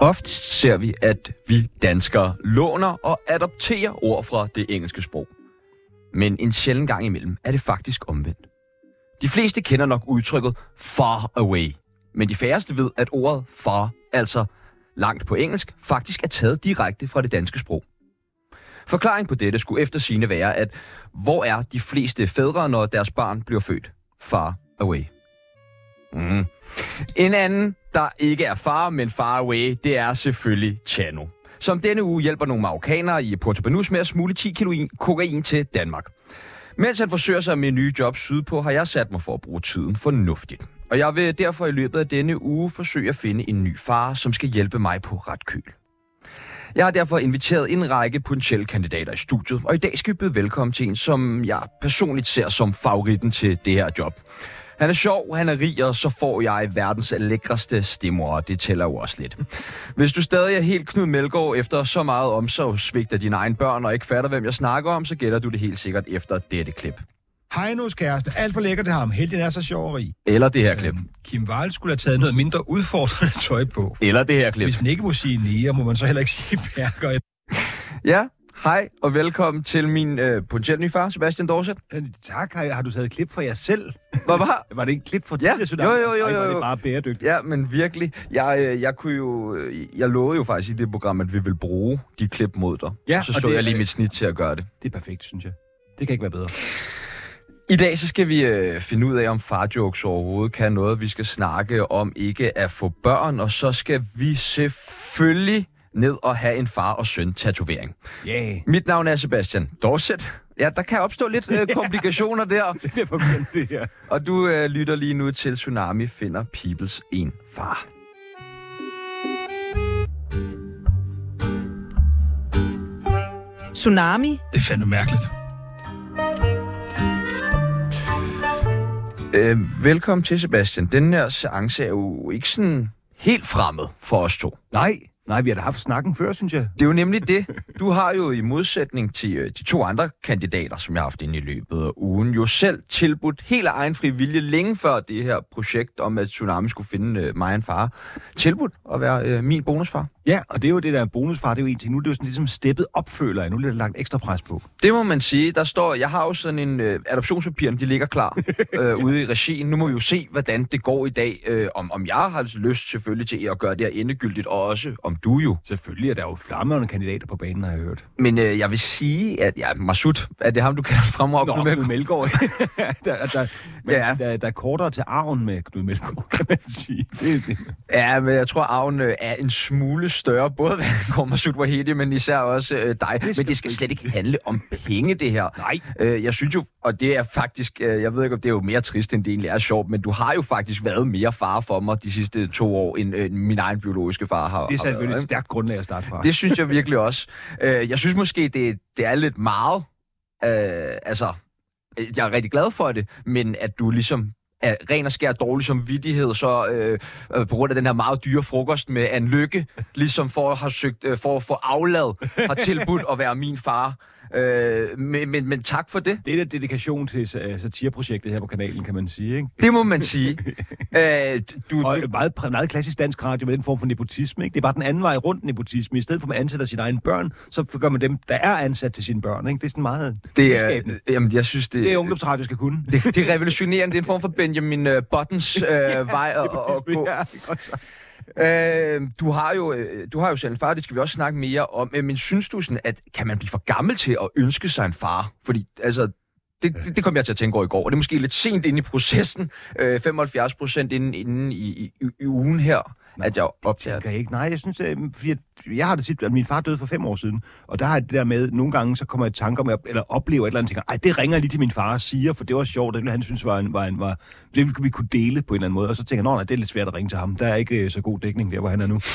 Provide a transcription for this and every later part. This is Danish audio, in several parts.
Ofte ser vi, at vi danskere låner og adopterer ord fra det engelske sprog. Men en sjælden gang imellem er det faktisk omvendt. De fleste kender nok udtrykket far away, men de færreste ved, at ordet far, altså langt på engelsk, faktisk er taget direkte fra det danske sprog. Forklaring på dette skulle efter sine være, at hvor er de fleste fædre, når deres barn bliver født? Far away. Mm. En anden, der ikke er far, men far away, det er selvfølgelig Chano. Som denne uge hjælper nogle marokkanere i Porto Banus med at smule 10 kilo kokain til Danmark. Mens han forsøger sig med nye jobs sydpå, har jeg sat mig for at bruge tiden fornuftigt. Og jeg vil derfor i løbet af denne uge forsøge at finde en ny far, som skal hjælpe mig på ret køl. Jeg har derfor inviteret en række potentielle kandidater i studiet, og i dag skal vi byde velkommen til en, som jeg personligt ser som favoritten til det her job. Han er sjov, han er rig, og så får jeg verdens lækreste stemmer, og det tæller jo også lidt. Hvis du stadig er helt Knud Melgaard efter så meget omsorgsvigt af dine egne børn, og ikke fatter, hvem jeg snakker om, så gætter du det helt sikkert efter dette klip. Heinos kæreste, alt for lækker til ham. Heldig er så sjov og rig. Eller det her klip. Øhm, Kim Wall skulle have taget noget mindre udfordrende tøj på. Eller det her klip. Hvis man ikke må sige nære, må man så heller ikke sige perker. Ja, hej og velkommen til min øh, potentielle nye far, Sebastian Dorset. Øh, Tak, har, har du taget et klip fra jer selv? Hvad var? Var det ikke et klip fra Ja, tidligere jo, jo, jo, Ej, jo, jo. det bare bæredygtigt. Ja, men virkelig. Jeg, øh, jeg kunne jo... øh, Jeg lovede jo faktisk i det program, at vi vil bruge de klip mod dig. Ja, så så jeg lige mit snit til at gøre det. Det er perfekt, synes jeg. Det kan ikke være bedre. I dag så skal vi øh, finde ud af, om farjokes overhovedet kan noget. Vi skal snakke om ikke at få børn, og så skal vi selvfølgelig ned og have en far og søn tatovering. Ja, yeah. Mit navn er Sebastian Dorset. Ja, der kan opstå lidt øh, komplikationer der. det bliver forvirrende, det her. Og du øh, lytter lige nu til Tsunami finder Peoples en far. Tsunami. Det er fandme mærkeligt. Øh, velkommen til, Sebastian. Den her seance er jo ikke sådan helt fremmed for os to. Nej, nej, vi har da haft snakken før, synes jeg. Det er jo nemlig det. Du har jo i modsætning til øh, de to andre kandidater, som jeg har haft inde i løbet af ugen, jo selv tilbudt helt af egen fri vilje længe før det her projekt om, at Tsunami skulle finde øh, mig en far, tilbudt at være øh, min bonusfar. Ja, og det er jo det der bonusfar, det er jo en ting. Nu er det jo sådan ligesom steppet op, føler jeg. Nu er der lagt ekstra pres på. Det må man sige. Der står, jeg har jo sådan en øh, adoptionspapir, de ligger klar øh, ude i regien. Nu må vi jo se, hvordan det går i dag. Øh, om, om jeg har lyst selvfølgelig til at gøre det her endegyldigt, og også om du jo. Selvfølgelig er der jo flammerne kandidater på banen, har jeg hørt. Men øh, jeg vil sige, at ja, Masud, er det ham, du kalder fremragende Nå? Knud Melgaard. der, der, men Ja. der, der er kortere til arven med Knud Melgaard, kan man sige. Det, det. Ja, men jeg tror, arven øh, er en smule større, både hvad angår Masud Wahedi, men især også øh, dig. skal Men det skal slet ikke handle om penge, det her. Nej. Øh, jeg synes jo, og det er faktisk, øh, jeg ved ikke, om det er jo mere trist, end det egentlig er sjovt, men du har jo faktisk været mere far for mig de sidste to år, end øh, min egen biologiske far har. Det er har selvfølgelig et stærkt grundlag at starte fra. Det synes jeg virkelig også. Øh, jeg synes måske, det, det er lidt meget, øh, altså, øh, jeg er rigtig glad for det, men at du ligesom er ren og skær dårlig som vidtighed, så øh, øh, på grund af den her meget dyre frokost med en lykke, ligesom for at have søgt, øh, for at få aflad, har tilbudt at være min far. Øh, men, men, men tak for det. Det er dedikation til uh, satireprojektet her på kanalen, kan man sige. Ikke? Det må man sige. øh, du, Og du, meget, meget klassisk dansk radio med den form for nepotisme. Ikke? Det er bare den anden vej rundt nepotisme. I stedet for, at man ansætter sine egne børn, så gør man dem, der er ansat til sine børn. Ikke? Det er sådan meget det er, jamen, jeg synes, det, det er ungdomsradio skal kunne. det, det er revolutionerende. Det er en form for Benjamin uh, Buttons øh, vej at, at, at gå. Ja, Øh, du har jo øh, du har jo selv en far, det skal vi også snakke mere om. Øh, Men synes du sådan, at kan man blive for gammel til at ønske sig en far? Fordi altså, det, det, det kom jeg til at tænke over i går, og det er måske lidt sent inde i processen, øh, 75 procent inden, inden i, i, i, ugen her, Nå, at jeg optager det. jeg ikke. Nej, jeg synes, øh, fordi at jeg har det tit, at min far døde for fem år siden, og der har det der med, nogle gange så kommer jeg i tanker om, eller oplever et eller andet, tænker, ej, det ringer lige til min far og siger, for det var sjovt, det ville han synes var en, var en, var, det vi kunne dele på en eller anden måde, og så tænker jeg, nej, det er lidt svært at ringe til ham, der er ikke øh, så god dækning der, hvor han er nu.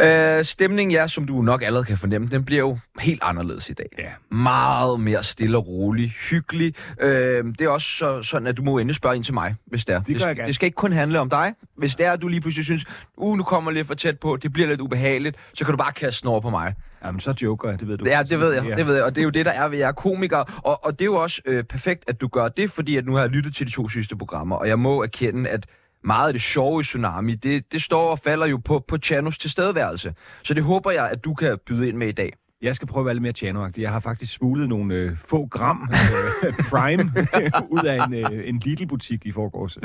Øh, stemningen, ja, som du nok allerede kan fornemme, den bliver jo helt anderledes i dag. Ja. Meget mere stille og rolig, hyggelig. Øh, det er også så, sådan, at du må endelig spørge ind til mig, hvis det er. skal, gerne. det skal ikke kun handle om dig. Hvis det er, at du lige pludselig synes, uh, nu kommer lidt for tæt på, det bliver lidt ubehageligt, så kan du bare kaste over på mig. Jamen, så joker jeg, det ved du. Ja, det ved jeg, Ja. det ved jeg, og det er jo det, der er ved jer komikere, og, og det er jo også øh, perfekt, at du gør det, fordi at nu har jeg lyttet til de to sidste programmer, og jeg må erkende, at meget af det sjove i Tsunami, det, det står og falder jo på, på Chanos tilstedeværelse. Så det håber jeg, at du kan byde ind med i dag. Jeg skal prøve at være lidt mere tjano Jeg har faktisk smuglet nogle øh, få gram øh, Prime ud af en, øh, en Lidl-butik i forgårs.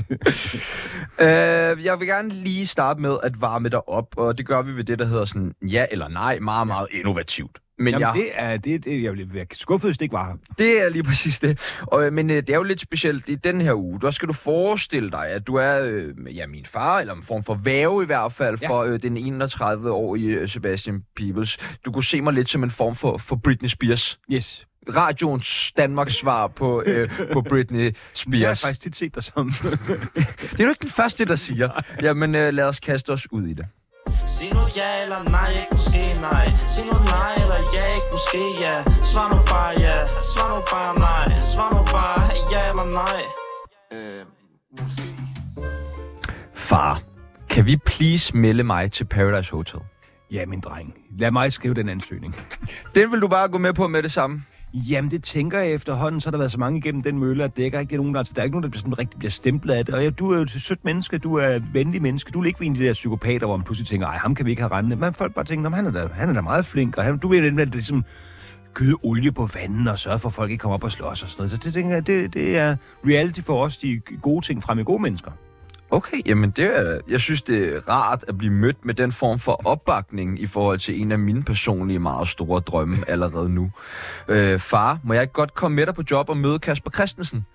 Øh, jeg vil gerne lige starte med at varme dig op, og det gør vi ved det, der hedder sådan ja eller nej, meget, meget innovativt. Men Jamen, jeg, det er det, det, jeg ville være skuffet, hvis det ikke var her. det er lige præcis det. Og, øh, men øh, det er jo lidt specielt i den her uge. Der skal du forestille dig, at du er øh, ja, min far, eller en form for væve i hvert fald, Ja. for øh, den 31-årige øh, Sebastian Peebles. Du kunne se mig lidt som en form for, for Britney Spears. Yes. Radioens Danmarks svar på, øh, på Britney Jeg har Spears. faktisk tit set dig som... Det er du ikke den første, der siger. Jamen, øh, lad os kaste os ud i det. Sig nu ja eller nej, ikke måske nej Sig nu nej eller ja, ikke måske ja Svar nu bare ja, svar nu bare nej Svar nu bare ja eller nej Øh, måske Far, kan vi please melde mig til Paradise Hotel? ja, min dreng. Lad mig skrive den ansøgning. Den vil du bare gå med på med det samme. Jamen, det tænker jeg efterhånden, så har der været så mange igennem den mølle, at det ikke er nogen, der, altså, der er ikke nogen, der bliver sådan rigtig bliver stemplet af det. Og ja, du er jo et sødt menneske, du er et venlig menneske. Du er ikke en af de der psykopater, hvor man pludselig tænker, ej, ham kan vi ikke have rendende. Men folk bare tænker, han er da, han er da meget flink, og han, du er den, der ligesom gyde olie på vandet og sørge for, at folk ikke kommer op og slås og sådan noget. Så det, tænker jeg, det, det er reality for os, de gode ting frem i gode mennesker. Okay, jamen det er, jeg synes, det er rart at blive mødt med den form for opbakning i forhold til en af mine personlige meget store drømme allerede nu. Øh, far, må jeg ikke godt komme med dig på job og møde Kasper Christensen?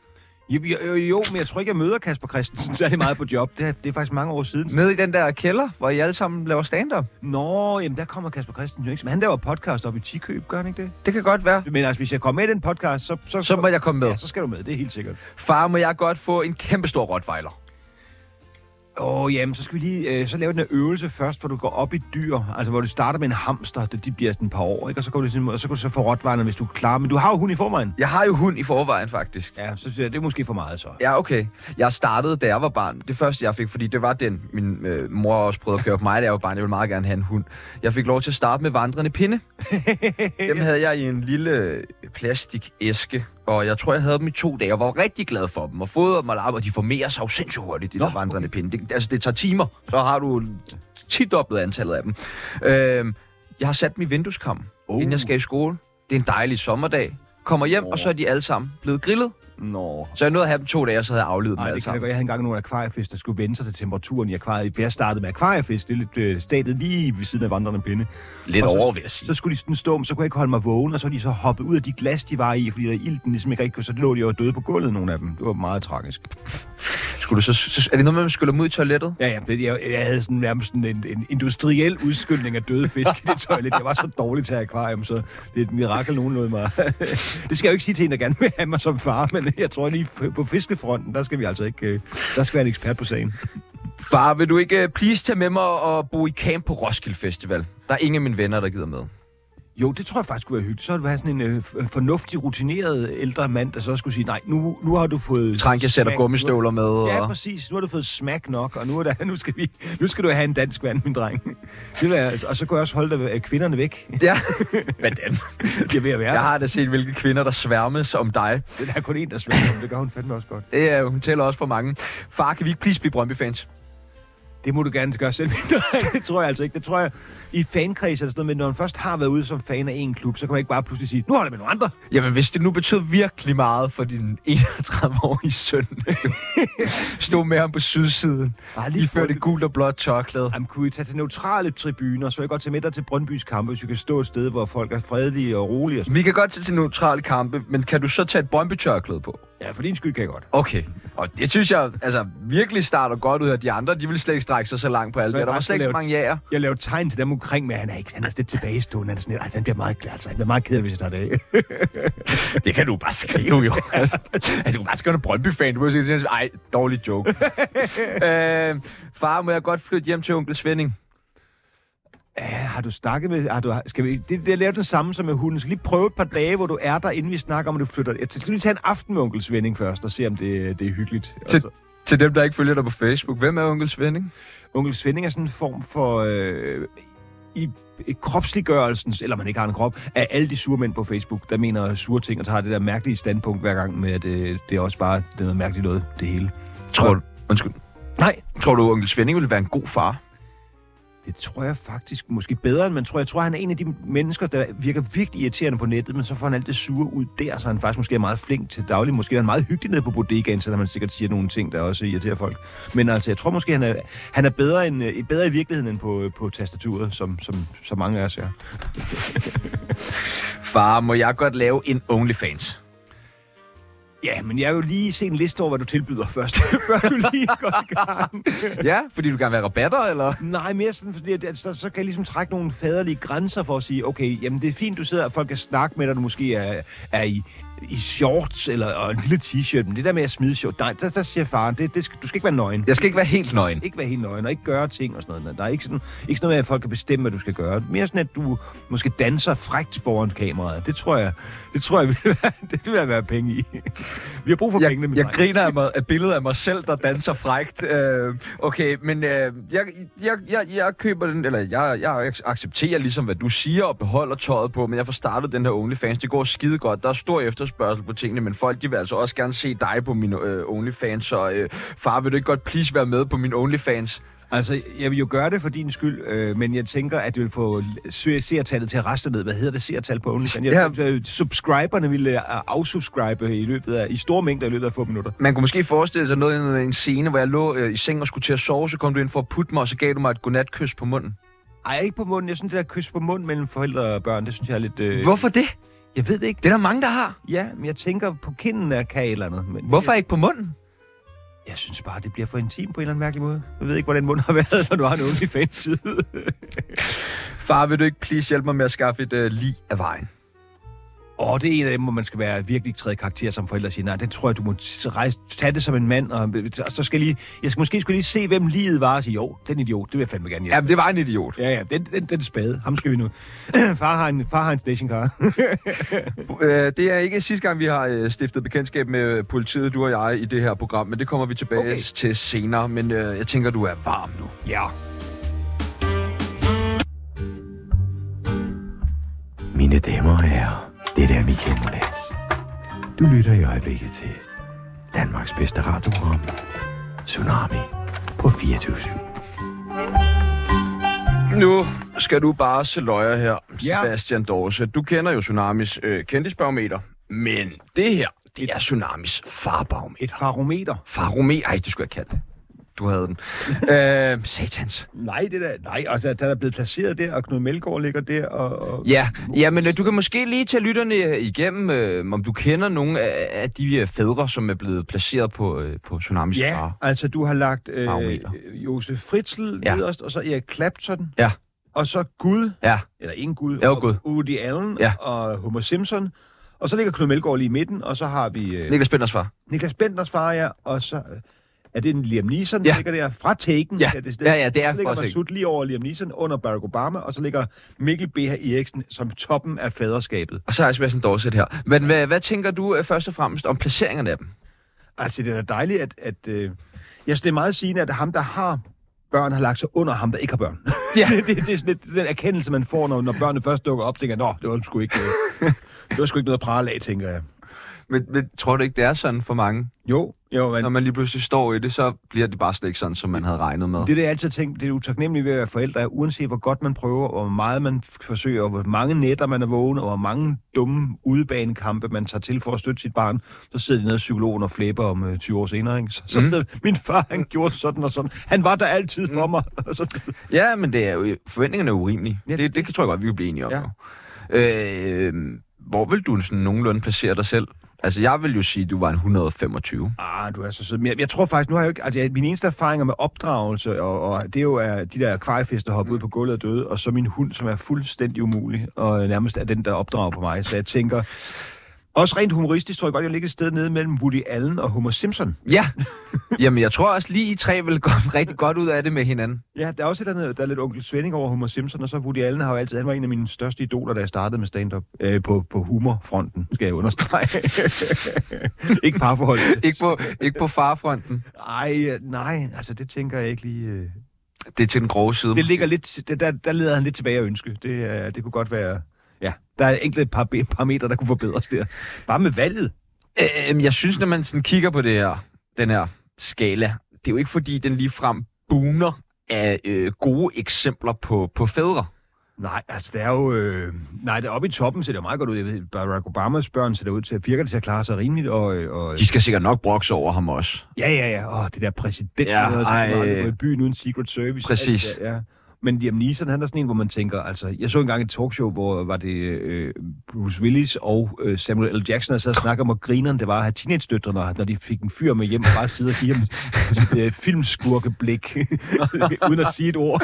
Jo, jo, jo, men jeg tror ikke, jeg møder Kasper Christensen særlig meget på job. Det er, det er faktisk mange år siden. Nede i den der kælder, hvor I alle sammen laver stand-up? Nå, jamen der kommer Kasper Christensen jo ikke. Men han laver podcast op i Tikøb, gør han ikke det? Det kan godt være. Men altså, hvis jeg kommer med i den podcast, så... Så, Så må jeg komme med. Ja, så skal du med, det er helt sikkert. Far, må jeg godt få en kæmpe stor rottweiler? Åh, oh, jamen, så skal vi lige øh, så lave den her øvelse først, hvor du går op i dyr. Altså, hvor du starter med en hamster, det, de bliver sådan et par år, ikke? Og så går du, sådan, og så går du så få rottweiler, hvis du er klar. Men du har jo hund i forvejen. Jeg har jo hund i forvejen, faktisk. Ja, så synes jeg, det er måske for meget, så. Ja, okay. Jeg startede, da jeg var barn. Det første, jeg fik, fordi det var den, min øh, mor også prøvede at køre på mig, da jeg var barn. Jeg ville meget gerne have en hund. Jeg fik lov til at starte med vandrende pinde. Dem havde jeg i en lille øh, plastikæske, og jeg tror, jeg havde dem i to dage. Jeg var rigtig glad for dem, og fodrede dem og og de formerer sig jo sindssygt hurtigt, de Nå, der vandrende pinde. Det, altså, det tager timer, så har du tidoblet antallet af dem. Øh, jeg har sat dem i vindueskammen, Oh. oh. inden jeg skal i skole. Det er en dejlig sommerdag. Kommer hjem, og så er de alle sammen blevet grillet. Nå. Så jeg nåede at have dem to dage, og så havde jeg aflevet dem Nej, alle det kan jeg sammen. godt. Jeg havde engang nogle akvariefisk, der skulle vende sig til temperaturen i akvariet. Jeg startede med akvariefisk, det er lidt øh, statet lige ved siden af vandrende pinde. Lidt Og så- over, vil jeg sige. Så skulle de sådan stå, men så kunne jeg ikke holde mig vågen, og så var de så hoppet ud af de glas, de var i, fordi der ilten ligesom ikke rigtig kunne, så lå de jo døde på gulvet, nogle af dem. Det var meget tragisk. Skulle du så, så, er det noget med, at man skyller dem ud i toilettet? Ja, ja, det- jeg, jeg havde sådan nærmest sådan en, en industriel udskyldning af døde fisk i det toilet. Jeg var så dårlig til akvarium, så det er et mirakel, nogen lod mig. det skal jeg jo ikke sige til en, der gerne vil have mig som far, men jeg tror lige på, på fiskefronten, der skal vi altså ikke, øh, der skal være en ekspert på sagen. Far, vil du ikke øh, please tage med mig og bo i camp på Roskilde Festival? Der er ingen af mine venner, der gider med. Jo, det tror jeg faktisk kunne være hyggeligt. Så ville du have sådan en øh, fornuftig, rutineret ældre mand, der så skulle sige, nej, nu, nu har du fået... Trænk, jeg sætter gummistøvler med. Nu, ja, Og... præcis. Nu har du fået smack nok, og nu, er der, nu, skal, vi, nu skal du have en dansk vand, min dreng. Det vil være, og så kan jeg også holde dig, øh, kvinderne væk. Ja, hvordan? Jeg er ved at være Jeg har da set, hvilke kvinder, der sværmes om dig. Det er kun en, der sværger om. Det gør hun fandme også godt. Det er, hun tæller også for mange. Far, kan vi ikke please blive Brøndby-fans? Det må du gerne gøre selv. det tror jeg altså ikke. Det tror jeg, i fankreds er det sådan noget med, når man først har været ude som fan af en klub, så kan man ikke bare pludselig sige, nu holder jeg med nogle andre. Jamen, hvis det nu betød virkelig meget for din 31-årige søn. Stod med ham på sydsiden. Bare Lige det gult og blåt tørklæde. Jamen, kunne vi tage til neutrale tribuner, så jeg godt tage med dig til Brøndbys kampe, hvis vi kan stå et sted, hvor folk er fredelige og rolige. Og sådan. Vi kan godt tage til neutrale kampe, men kan du så tage et Brøndby-tørklæde på? Ja, for din skyld kan jeg godt. Okay. Og det synes jeg altså, virkelig starter godt ud af de andre. De vil slet ikke strække sig så langt på alt det. Der var slet ikke så mange jager. Jeg laver tegn til dem omkring, men han er, ikke, han er lidt tilbagestående. Han, er sådan, altså, han bliver meget glad, altså, han bliver meget ked hvis jeg tager det af. Det kan du bare skrive, jo. altså, altså, du kan bare skrive en Brøndby-fan. Du må sige, ej, dårlig joke. øh, far, må jeg godt flytte hjem til onkel Svending? Ja, har du snakket med... Har du, skal vi, det, det er lavet det samme som med hunden. Skal lige prøve et par dage, hvor du er der, inden vi snakker om, at du flytter. Jeg skal lige tage en aften med onkel Svending først, og se, om det, det er hyggeligt. Til- så- Til dem, der ikke følger dig på Facebook. Hvem er onkel Svending? Onkel Svending er sådan en form for... Øh, i, i kropsliggørelsen, eller man ikke har en krop, af alle de sure mænd på Facebook, der mener sure ting, og tager det der mærkelige standpunkt hver gang med, at øh, det er også bare det er noget mærkeligt noget, det hele. Tror du? Undskyld. Nej. Tror du, onkel Svending ville være en god far? Det tror jeg faktisk måske bedre, end man tror. Jeg tror, han er en af de mennesker, der virker virkelig irriterende på nettet, men så får han alt det sure ud der, så han faktisk måske er meget flink til daglig. Måske er han meget hyggelig nede på bodegaen, så man sikkert siger nogle ting, der også irriterer folk. Men altså, jeg tror måske, han er, han er bedre, end, øh, bedre i virkeligheden end på, øh, på tastaturet, som, som, som mange af os er. Far, må jeg godt lave en OnlyFans? Ja, men jeg vil lige se en liste over, hvad du tilbyder først, før du lige går i gang. ja, fordi du gerne vil have rabatter, eller? Nej, mere sådan, fordi at, så, så kan jeg ligesom trække nogle faderlige grænser for at sige, okay, jamen det er fint, du sidder, og folk kan snakke med dig, du måske er, er i, i shorts eller og en lille t-shirt, men det der med at smide shorts, nej, der, der siger faren, det, det skal, du skal ikke være nøgen. Jeg skal ikke være helt nøgen. Ikke være helt nøgen, og ikke gøre ting og sådan noget. Der er ikke sådan, ikke sådan noget med, at folk kan bestemme, hvad du skal gøre. Mere sådan, at du måske danser frægt foran kameraet. Det tror jeg, det tror jeg, vil være, det vil være penge i. Vi har brug for jeg, pengene, min jeg dreng. griner af, mig, af billedet af mig selv, der danser frægt. Øh, okay, men øh, jeg, jeg, jeg, jeg køber den, eller jeg, jeg accepterer ligesom, hvad du siger, og beholder tøjet på, men jeg får startet den her OnlyFans. Det går skide godt. Der er stor efterspørgsel på tingene, men folk de vil altså også gerne se dig på min øh, OnlyFans, så øh, far, vil du ikke godt please være med på min OnlyFans? Altså, jeg vil jo gøre det for din skyld, øh, men jeg tænker, at det vil få se- seertallet til at raste ned. Hvad hedder det seertal på OnlyFans? Jeg, ja. Subscriberne ville øh, afsubscribe i løbet af, i store mængder i løbet af få minutter. Man kunne måske forestille sig noget i en scene, hvor jeg lå øh, i seng og skulle til at sove, så kom du ind for at putte mig, og så gav du mig et godnatkys på munden. Ej, ikke på munden. Jeg synes, det der kys på munden mellem forældre og børn, det synes jeg er lidt... Øh... Hvorfor det? Jeg ved det ikke. Det er der mange, der har. Ja, men jeg tænker på kinden af kan et eller andet. Men Hvorfor jeg, ikke på munden? jeg synes bare, det bliver for intimt på en eller anden mærkelig måde. Jeg ved ikke, hvordan munden har været, når du har en OnlyFans-side. Far, vil du ikke please hjælpe mig med at skaffe et øh, lig af vejen? Åh, det er en af dem, hvor man skal være virkelig tredje karakter som forældre og sige, nej, den tror jeg, du må rejse, tage det som en mand, og, og så skal jeg lige, jeg skal måske skulle lige se, hvem livet var, og sige, jo, den idiot, det vil jeg fandme gerne hjælpe. Jamen, det var en idiot. Ja, ja, den, den, den spade. Ham skal vi nu. far, har en, far har en stationcar. Øh, det er ikke sidste gang, vi har øh, stiftet bekendtskab med politiet, du og jeg, i det her program, men det kommer vi tilbage okay. til senere. Men øh, jeg tænker, du er varm nu. ja. Mine damer og herrer, det er Michael Monats. Du lytter i øjeblikket til Danmarks bedste radioprogram, Tsunami på 24 Nu skal du bare se løjer her, Ja. Sebastian Dorse. Du kender jo Tsunamis øh, kendisbarometer, men det her, det er Tsunamis farbarometer. Et farometer. Farometer? Ej, det skulle jeg kalde det. Du havde den. øh, satans. Nej, det der, nej, altså, der er blevet placeret der, og Knud Melgaard ligger der, og... og Ja, ja men øh, du kan måske lige tage lytterne øh, igennem, øh, om du kender nogle af, af de øh, fædre, som er blevet placeret på, øh, på Tsunamis Ja, far. altså du har lagt øh. Josef Fritzl Ja. ja. nederst, og så Erik Clapton. Ja. Og så Gud, Ja, eller ingen Gud, Jo, og Gud. Woody Allen Ja. og Homer Simpson. Og så ligger Knud Melgaard lige i midten, og så har vi øh, Niklas Benders far. Niklas Bentners far, ja, og så... Øh, er det en Liam Neeson, der Ja. ligger der? Fra Taken. Ja. det, Ja, ja, det er Så ligger lige over Liam Neeson under Barack Obama, og så ligger Mikkel B. Eriksen som toppen af faderskabet. Og så har jeg Sebastian Dorset her. Men hvad, hvad tænker du øh, først og fremmest om placeringerne af dem? Altså, det er da dejligt, at... at øh, jeg synes, det er meget sigende, at ham, der har børn, har lagt sig under ham, der ikke har børn. Ja. det, det, det er sådan lidt den erkendelse, man får, når, når børnene først dukker op, tænker jeg, nå, det var sgu ikke, øh, det var sgu ikke noget at prale af, tænker jeg. Men, men tror du ikke, det er sådan for mange? Jo, jo, men Når man lige pludselig står i det, så bliver det bare slet ikke sådan, som man havde regnet med. det, det jeg altid tænkt, det er utaknemmeligt ved at være forældre, er, uanset hvor godt man prøver, og hvor meget man forsøger, og hvor mange nætter man er vågen, og hvor mange dumme udebanekampe man tager til for at støtte sit barn, så sidder de nede i psykologen og flæber om øh, 20 år senere. Ikke? Så, så Mhm. sidder, min far, han gjorde sådan og sådan. Han var der altid for mig. Og så, Ja, men det er jo, forventningerne er urimelige. Ja, Ja, det, det tror jeg godt, vi kan blive enige om. Ja. Øh, hvor vil du sådan nogenlunde placere dig selv? Altså, jeg vil jo sige, at du var en 125. Ah, du er så sød. Men jeg, jeg tror faktisk, nu har jeg jo ikke... Altså, jeg, min eneste erfaringer med opdragelse, og, og det er jo er de der akvariefisk, der hopper ud på gulvet og døde, og så min hund, som er fuldstændig umulig, og nærmest er den, der opdrager på mig. Så jeg tænker... Også rent humoristisk tror jeg godt, jeg ligger et sted nede mellem Woody Allen og Homer Simpson. Ja. Jamen, jeg tror også lige, I tre vil komme rigtig godt ud af det med hinanden. Ja, der er også et andet, der er lidt onkel Svending over Homer Simpson, og så Woody Allen har jo altid, han var en af mine største idoler, da jeg startede med stand-up. Øh, på, på humorfronten, skal jeg understrege. ikke parforhold. Ikke på, ikke på farfronten. Ej, nej, altså det tænker jeg ikke lige... Øh... Det er til den grove side. Det ligger lidt, det, der, der leder han lidt tilbage at ønske. Det, er- det kunne godt være... Ja, der er enkelte par parametre, der kunne forbedres der. Bare med valget. Øh, jeg synes, når man sådan kigger på det her, den her skala, det er jo ikke fordi, den lige frem buner af øh, gode eksempler på, på fædre. Nej, altså det er jo... Øh, nej, det oppe i toppen ser det jo meget godt ud. Jeg ved, Barack Obamas børn ser det ud til at virke det til at klare sig rimeligt. Og, øh, og, De skal sikkert nok brokse over ham også. ja, ja, ja. Åh, det der præsident, Ja, der ej. er i byen uden Secret Service. Præcis. Alt der, ja. Men Liam Neeson, han er sådan en, hvor man tænker, altså, jeg så engang et talkshow, hvor var det øh, Bruce Willis og øh, Samuel L. Jackson, der sad og snakkede om, hvor grineren det var at have teenage-døtre, når, når de fik en fyr med hjem og bare sidde og give ham sit øh, filmskurkeblik, uden at sige et ord.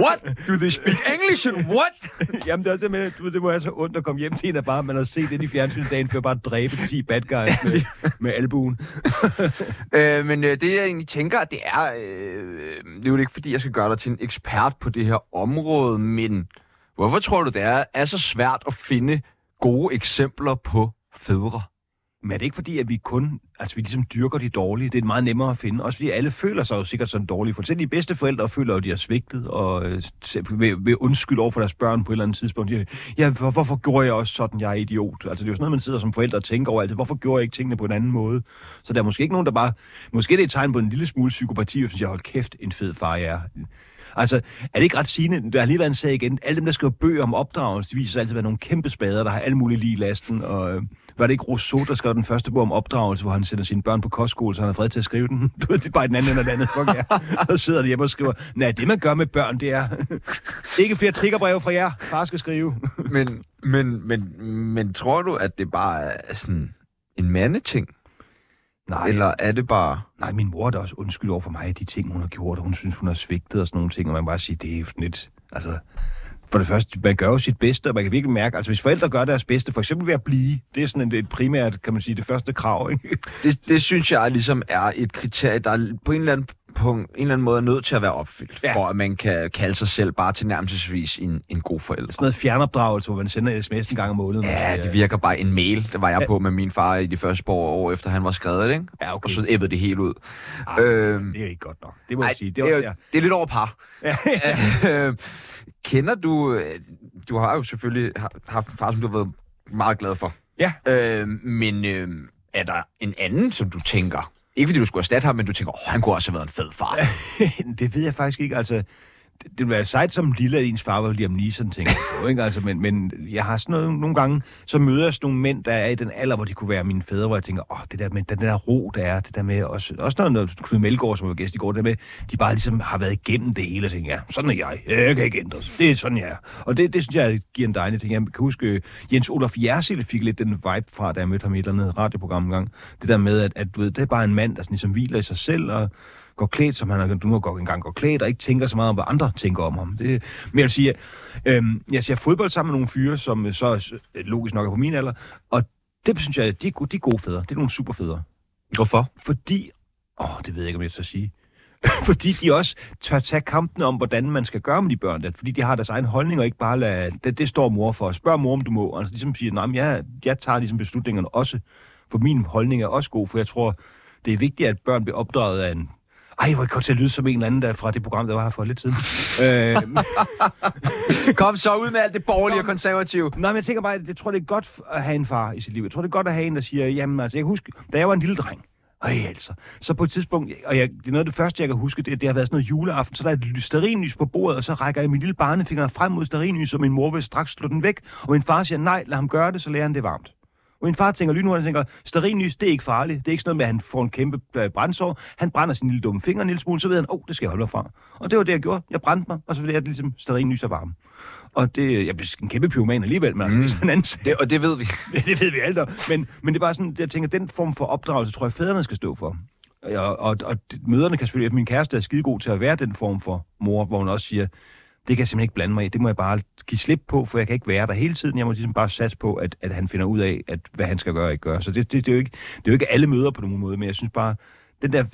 What? Do they speak English and what? Jamen, det er også det med, du det må være så ondt at komme hjem til en af bare, man har set ind i fjernsynsdagen, for bare at dræbe 10 bad guys med, med albuen. øh, men øh, det, jeg egentlig tænker, det er... Øh, det er jo ikke, fordi jeg skal gøre dig til en ekspert på det her område, men hvorfor tror du, det er, er så svært at finde gode eksempler på fædre? Men er det ikke fordi, at vi kun, altså vi ligesom dyrker de dårlige? Det er meget nemmere at finde. Også fordi alle føler sig jo sikkert sådan dårlige. For selv de bedste forældre føler jo, at de har svigtet og øh, vil, vil undskylde over for deres børn på et eller andet tidspunkt. De, ja, hvor, hvorfor gjorde jeg også sådan, jeg er idiot? Altså det er jo sådan noget, man sidder som forældre og tænker over altid. Hvorfor gjorde jeg ikke tingene på en anden måde? Så der er måske ikke nogen, der bare... Måske det er et tegn på en lille smule psykopati, hvis jeg hold kæft, en fed far jeg er. Altså, er det ikke ret sigende? Der har lige været en sag igen. Alle dem, der skriver bøger om opdragelse, de viser sig altid at være nogle kæmpe spader, der har alle mulige lige i lasten. Og øh, var det ikke Rousseau, der skrev den første bog om opdragelse, hvor han sender sine børn på kostskole, så han har fred til at skrive den? Du ved, det er bare den anden eller andet. Fuck ja. Så sidder de hjemme og skriver, nej, det man gør med børn, det er ikke flere triggerbreve fra jer. Far skal skrive. Men, men, men, men tror du, at det bare er sådan en mandeting? Nej, Eller er det bare... nej, min mor er da også undskyld over for mig, de ting, hun har gjort, og hun synes, hun har svigtet og sådan nogle ting, og man bare sige, det er lidt, altså, for det første, man gør jo sit bedste, og man kan virkelig mærke, altså hvis forældre gør deres bedste, for eksempel ved at blive, det er sådan et, et primært, kan man sige, det første krav, ikke? Det, det synes jeg ligesom er et kriterie, der på en eller anden på en eller anden måde er nødt til at være opfyldt, ja. Ja. for at man kan kalde sig selv bare tilnærmelsesvis en, en god forælder. Sådan noget fjernopdragelse, hvor man sender en sms en gang om måneden. Ja, det virker bare en mail. Det var jeg på med min far i de første par år, efter han var skrevet, ikke? Ja, okay. Og så æbbede det helt ud. Ej, øhm, det er ikke godt nok. Det må Ej, jeg sige. det, Det er, var, jo- ja. det er lidt over par. Ja. Øh, Kender du... øh, Du har jo selvfølgelig ha- haft en far, som du har været meget glad for. Ja. Øh, men øh, er der en anden, som du tænker... Ikke fordi du skulle erstatte ham, men du tænker, åh, han kunne også have været en fed far. det ved jeg faktisk ikke. Altså, det, ville være sejt som lille, at ens far var Liam Neeson, tænker jeg på, ikke? Altså, men, men jeg har sådan noget, nogle gange, så møder jeg sådan nogle mænd, der er i den alder, hvor de kunne være mine fædre, hvor jeg tænker, åh, det der med den der ro, der er, det der med, også, også når, når Knud Melgaard, som var gæst i går, det der med, de bare ligesom har været igennem det hele, og tænker, ja, sådan er jeg, jeg kan ikke ændres, det er sådan, jeg er. Og det, det synes jeg giver en dejlig ting. Jeg kan huske, øh, Jens Olof Jersil fik lidt den vibe fra, da jeg mødte ham i et eller andet radioprogram engang. Det der med, at, at du ved, det er bare en mand, der sådan, ligesom hviler i sig selv, og går klædt, som han du må gå engang går klædt, og ikke tænker så meget om, hvad andre tænker om ham. Det, men jeg vil sige, øhm, jeg ser fodbold sammen med nogle fyre, som øh, så s- logisk nok er på min alder, og det synes jeg, de er, gode, de er gode fædre. Det er nogle super fædre. Hvorfor? Fordi, åh, det ved jeg ikke, om jeg skal sige, fordi de også tør tage kampen om, hvordan man skal gøre med de børn. Der. Fordi de har deres egen holdning, og ikke bare lade, det, det står mor for. Spørg mor, om du må. Altså ligesom siger, nej, jeg, jeg tager ligesom beslutningerne også. For min holdning er også god, for jeg tror, det er vigtigt, at børn bliver opdraget af en ej, hvor godt til at lyde som en eller anden der fra det program, der var her for lidt siden. øh, Kom så ud med alt det borgerlige og konservative. Nej, men jeg tænker bare, at jeg tror, det er godt at have en far i sit liv. Jeg tror, det er godt at have en, der siger, jamen altså, jeg kan huske, da jeg var en lille dreng, ej, altså. Så på et tidspunkt, og jeg, det er noget af det første, jeg kan huske, det, det har været sådan noget juleaften, så der er et stearinlys på bordet, og så rækker jeg min lille barnefinger frem mod stearinlys, og min mor vil straks slå den væk. Og min far siger, nej, lad ham gøre det, så lærer han det varmt. Og min far tænker lynhurtigt, han tænker, stearinlys, det er ikke farligt. Det er ikke sådan noget med, at han får en kæmpe øh, brændsår. Han brænder sin lille dumme finger en lille smule, så ved han, åh, oh, det skal jeg holde mig fra. Og det var det, jeg gjorde. Jeg brændte mig, og så blev jeg ligesom stearinlys er varm. Og det, jeg blev en kæmpe pyroman alligevel, men mm. det er sådan en anden. Det, og det ved vi. Det ved vi alle om. Men, men det er bare sådan, jeg tænker, den form for opdragelse, tror jeg, fædrene skal stå for. Og, og, og møderne kan selvfølgelig, min kæreste er skidegod til at være den form for mor, hvor hun også siger, det kan jeg simpelthen ikke blande mig i, det må jeg bare give slip på, for jeg kan ikke være der hele tiden. Jeg må ligesom bare satse på, at, at han finder ud af, at, hvad han skal gøre og ikke gøre. Så det, det, det, er jo ikke, det er jo ikke alle møder på nogen måde, men jeg synes bare, den der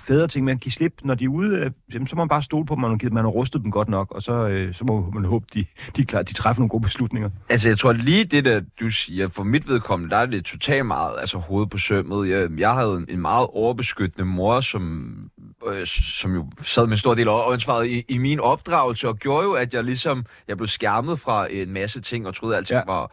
fædre ting at give slip, når de er ude, øh, jamen, så må man bare stole på, man har, givet- man har rustet dem godt nok, og så, øh, så må man håbe, de, de, klar, de træffer nogle gode beslutninger. Altså, jeg tror lige det, der du siger, for mit vedkommende, der er det totalt meget altså, hoved på sømmet. Jeg, jeg havde en- en meget overbeskyttende mor, som, øh, som jo sad med en stor del af ansvaret i, i min opdragelse, og gjorde jo, at jeg ligesom, jeg blev skærmet fra en masse ting, og troede, at alting ja. var,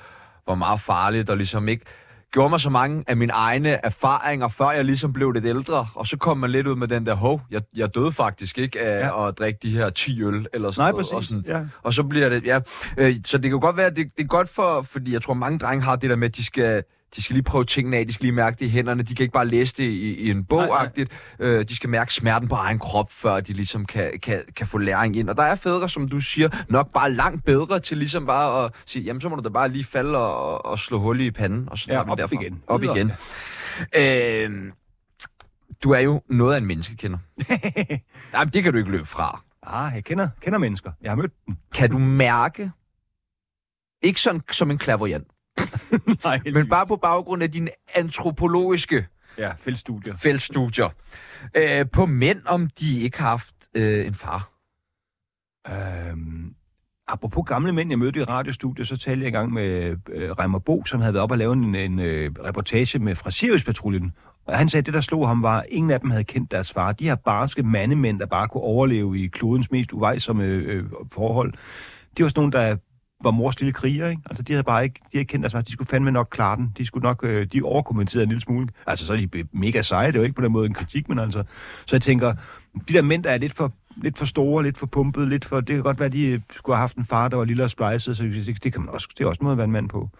var meget farligt, og ligesom ikke gjorde mig så mange af mine egne erfaringer, før jeg ligesom blev lidt ældre, og så kom man lidt ud med den der, hov, jeg, jeg døde faktisk ikke af Ja. at drikke de her 10 øl, eller sådan Nej, noget. Og, præcis. sådan, Ja. og så bliver det, ja. Øh, så det kan godt være, det, det er godt for, fordi jeg tror, mange drenge har det der med, at de skal, de skal lige prøve tingene af, de skal lige mærke det i hænderne, de kan ikke bare læse det i, i en bog Nej, nej. øh, de skal mærke smerten på egen krop, før de ligesom kan, kan, kan få læring ind. Og der er fædre, som du siger, nok bare langt bedre til ligesom bare at sige, jamen så må du da bare lige falde og, og slå hul i panden, og så Ja, op derfra. igen. Op igen. Øh, du er jo noget af en menneskekender. Nej, det kan du ikke løbe fra. ah, jeg kender, kender mennesker. Jeg har mødt dem. Kan du mærke, ikke sådan som en klaverjant, Nej, men bare på baggrund af dine antropologiske Ja, feltstudier. feltstudier, øh, på mænd, om de ikke har haft øh, en far? Øhm, apropos gamle mænd, jeg mødte i radiostudiet, så talte jeg i gang med øh, Reimer Bo, som havde været op og lavet en, en øh, reportage med fra Sirius-patruljen. Og han sagde, at det, der slog ham, var, at ingen af dem havde kendt deres far. De her barske mandemænd, der bare kunne overleve i klodens mest uvejsomme øh, forhold, det var sådan nogle, der var mors lille kriger, ikke? Altså, de havde bare ikke, de havde ikke kendt altså. De skulle fandme nok klare den. De skulle nok, øh, de overkommenterede en lille smule. Altså, så er de mega seje. Det er jo ikke på den måde en kritik, men altså... Så jeg tænker, de der mænd, der er lidt for, lidt for store, lidt for pumpet, lidt for... Det kan godt være, de øh, skulle have haft en far, der var lille og splejset, så det, det, kan man også, det er også en måde at være en mand på.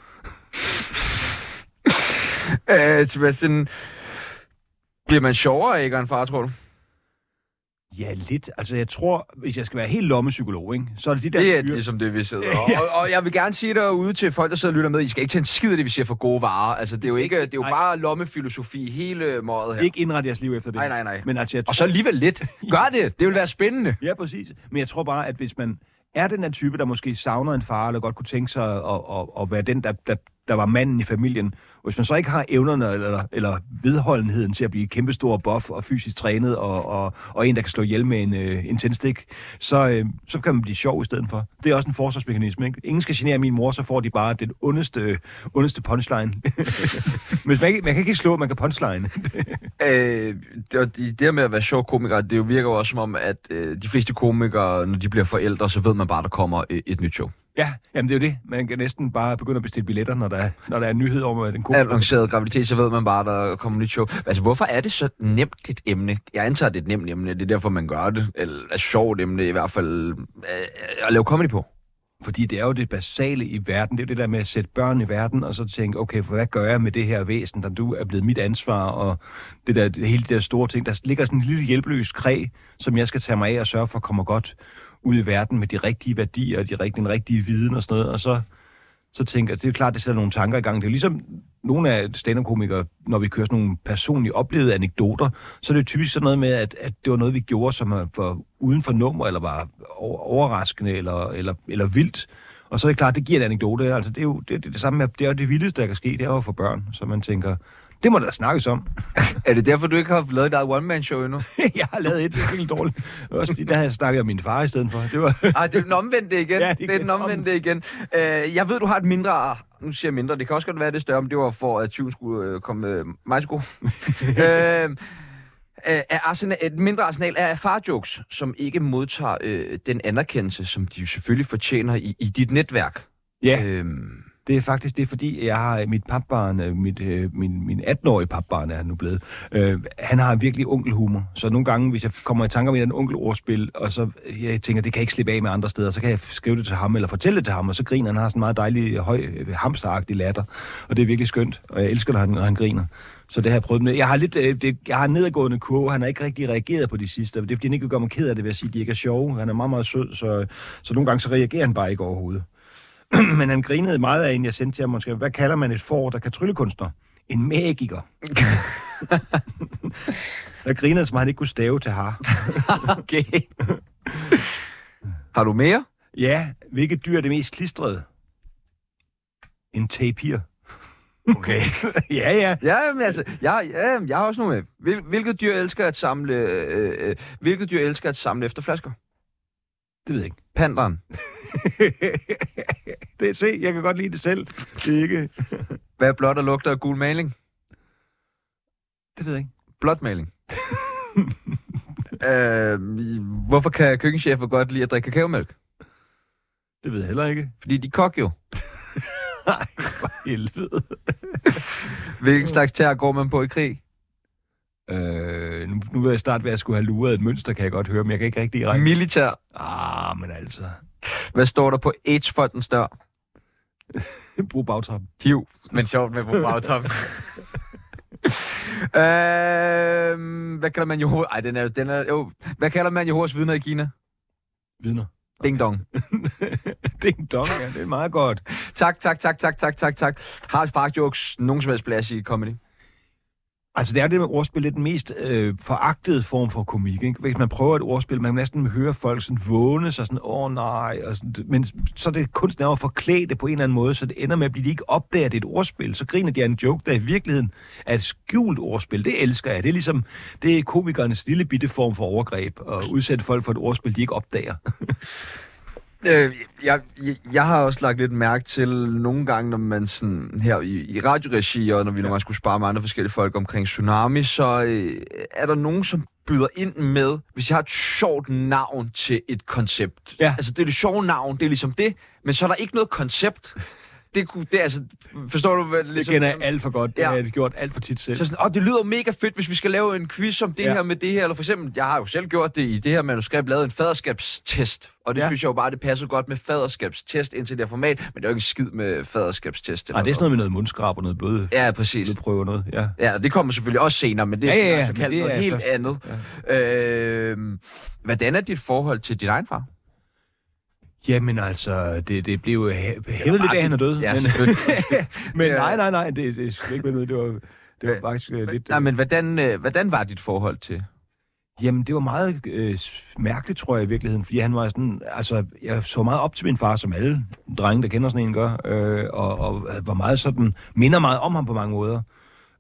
Øh, Sebastian, bliver man sjovere ikke en far, tror du? Ja, lidt. Altså, jeg tror, hvis jeg skal være helt lommepsykolog, ikke, så er det de der... Det er fyre- ligesom det, vi sidder. Og, og, og jeg vil gerne sige derude til folk, der sidder og lytter med, I skal ikke tage en skid af det, vi siger for gode varer. Altså, det er jo, ikke, det er jo Nej. bare lommefilosofi hele måret her. Ikke indrette jeres liv efter det. Nej, nej, nej. Men altså, jeg Og så alligevel lidt. Gør det. Det vil være spændende. Ja, præcis. Men jeg tror bare, at hvis man er den der type, der måske savner en far, eller godt kunne tænke sig at, at, at være den, der, der, der var manden i familien, og hvis man så ikke har evnerne eller, eller vedholdenheden til at blive kæmpestor buff og fysisk trænet, og, og, og en, der kan slå ihjel med en, øh, en tændstik, så, øh, så kan man blive sjov i stedet for. Det er også en forsvarsmekanisme. Ikke? Ingen skal genere min mor, så får de bare den ondeste, øh, ondeste punchline. Men man, kan- man kan ikke slå, man kan punchline. Øh, det, og det det her med at være sjov komiker, det jo virker jo også som om, at øh, de fleste komikere, når de bliver forældre, så ved man bare, at der kommer et, et nyt show ja, jamen det er jo det. Man kan næsten bare begynde at bestille billetter, når der er, når der er nyhed om, at den Annonceret graviditet, så ved man bare, der kommer nyt show. Altså, hvorfor er det så nemt et emne? Jeg antager, det er et nemt emne, det er derfor, man gør det. Eller et sjovt emne i hvert fald øh, at lave comedy på. Fordi det er jo det basale i verden. Det er jo det der med at sætte børn i verden, og så tænke, okay, for hvad gør jeg med det her væsen, der du er blevet mit ansvar, og det der, hele det der store ting. Der ligger sådan en lille hjælpeløs kræ, som jeg skal tage mig af og sørge for kommer godt ud i verden med de rigtige værdier, og de rigtige, den rigtige viden og sådan noget. Og så, så tænker jeg, det er klart, det sætter nogle tanker i gang. Det er ligesom nogle af stand-up-komikere, når vi kører sådan nogle personligt oplevede anekdoter, så er det typisk sådan noget med, at, at det var noget, vi gjorde, som var uden for nummer, eller var overraskende, eller, eller, eller vildt. Og så er det klart, det giver en anekdote. Altså, det er jo det, det, er det samme med, det er jo det vildeste, der kan ske, det er jo for børn. Så man tænker, det må der snakkes om. Er det derfor, du ikke har lavet et one-man-show endnu? jeg har lavet et, det er virkelig dårligt. Det var Også fordi, der har jeg snakket om min far i stedet for. Det var... Ej, det er den omvendte igen. Ja, det det, er den omvendte igen. Øh, jeg ved, du har et mindre... Nu siger jeg mindre, det kan også godt være, det større, men det var for, at tyven skulle øh, komme øh, mig til gode. øh, øh, er arsenal, et mindre arsenal af farjokes, som ikke modtager øh, den anerkendelse, som de jo selvfølgelig fortjener i, i dit netværk. Ja. Øhm, det er faktisk det, er fordi jeg har øh, mit papbarn, øh, mit, øh, min, min 18-årige papbarn er han nu blevet, øh, han har virkelig onkelhumor. Så nogle gange, hvis jeg kommer i tanker om et eller onkelordspil, og så øh, jeg tænker, det kan jeg ikke slippe af med andre steder, så kan jeg skrive det til ham, eller fortælle det til ham, og så griner han. Har sådan en meget dejlig, høj, hamsteragtig latter, og det er virkelig skønt, og jeg elsker, når han, når han griner. Så det har jeg prøvet med. Jeg har lidt, øh, det, jeg har en nedadgående kurve. Han har ikke rigtig reageret på de sidste. Det er fordi, han ikke gør mig ked af det ved at sige, at de ikke er sjove. Han er meget, meget sød, så, så nogle gange så reagerer han bare ikke overhovedet. Men han grinede meget af en, jeg sendte til ham. Måske, hvad kalder man et får, der kan tryllekunstner? En magiker. der grinede, som han ikke kunne stave til har. okay. har du mere? Ja, hvilket dyr er det mest klistrede? En tapir. Okay. ja, ja. Ja, men altså, jeg, ja, jeg har også nogle med. Hvil, hvilket dyr elsker at samle, øh, øh, hvilket dyr elsker at samle efter flasker? Det ved jeg ikke. Panderen. det er se, jeg kan godt lide det selv. Det er ikke... Hvad er blåt og lugter af gul maling? Det ved jeg ikke. Blåt maling. øh, hvorfor kan køkkenchefer godt lide at drikke kakaomælk? Det ved jeg heller ikke. Fordi de kok jo. Nej, helvede. Hvilken slags terror går man på i krig? Øh, nu, nu vil jeg starte ved at skulle have luret et mønster, kan jeg godt høre, men jeg kan ikke rigtig række. Militær. Ah, men altså. Hvad står der på AIDS-fondens dør? Brug bagtrappen. Hiv. Men sjovt med på bagtoppen. øhm, hvad kalder man jo... Ej, den er, den er, jo. Hvad kalder man Jehovas vidner i Kina? Vidner. Ding dong. Ding dong, ja, det er meget godt. Tak, tak, tak, tak, tak, tak, tak. Har fart jokes nogen som helst plads i comedy? Altså, det er det med ordspil, det er den mest øh, foragtede form for komik. Ikke? Hvis man prøver et ordspil, man kan næsten høre folk sådan vågne sig sådan, åh oh, nej, og sådan, men så er det kunst at forklæde det på en eller anden måde, så det ender med at blive de ikke opdaget, at det er et ordspil. Så griner de af en joke, der i virkeligheden er et skjult ordspil. Det elsker jeg. Det er ligesom, det er komikernes lille bitte form for overgreb, at udsætte folk for et ordspil, de ikke opdager. Øh, jeg, jeg, jeg har også lagt lidt mærke til nogle gange, når man sådan her i, i radioregi, og når vi ja. nogle gange skulle spare med andre forskellige folk omkring Tsunami, så øh, er der nogen, som byder ind med, hvis jeg har et sjovt navn til et koncept. Ja. Altså, det er det sjove navn, det er ligesom det, men så er der ikke noget koncept. Det, kunne, det altså, forstår du, hvad det Det ligesom... kender jeg alt for godt. Det Ja. har jeg gjort alt for tit selv. Så sådan, åh, det lyder mega fedt, hvis vi skal lave en quiz om det Ja. her med det her. Eller for eksempel, jeg har jo selv gjort det i det her manuskript, lavet en faderskabstest. Og det Ja. synes jeg jo bare, det passer godt med faderskabstest indtil det her format. Men det er jo ikke skid med faderskabstest. Nej, det er sådan noget med noget mundskrab og noget bløde. Ja, præcis. prøve noget, ja. Ja, det kommer selvfølgelig også senere, men det er Ja, ja, ja, altså kaldt det noget er helt andet. Ja. Øh, hvordan er dit forhold til din egen far? Jamen altså, det, det blev hævet lidt af, han er død. Ja, men, men nej, nej, nej, det, det er ikke noget. Det var, det var faktisk øh, lidt... Nej, men hvordan, øh, hvordan var dit forhold til? Jamen, det var meget øh, mærkeligt, tror jeg i virkeligheden, fordi han var sådan, altså, jeg så meget op til min far, som alle drenge, der kender sådan en, gør, øh, og, og var meget sådan, minder meget om ham på mange måder.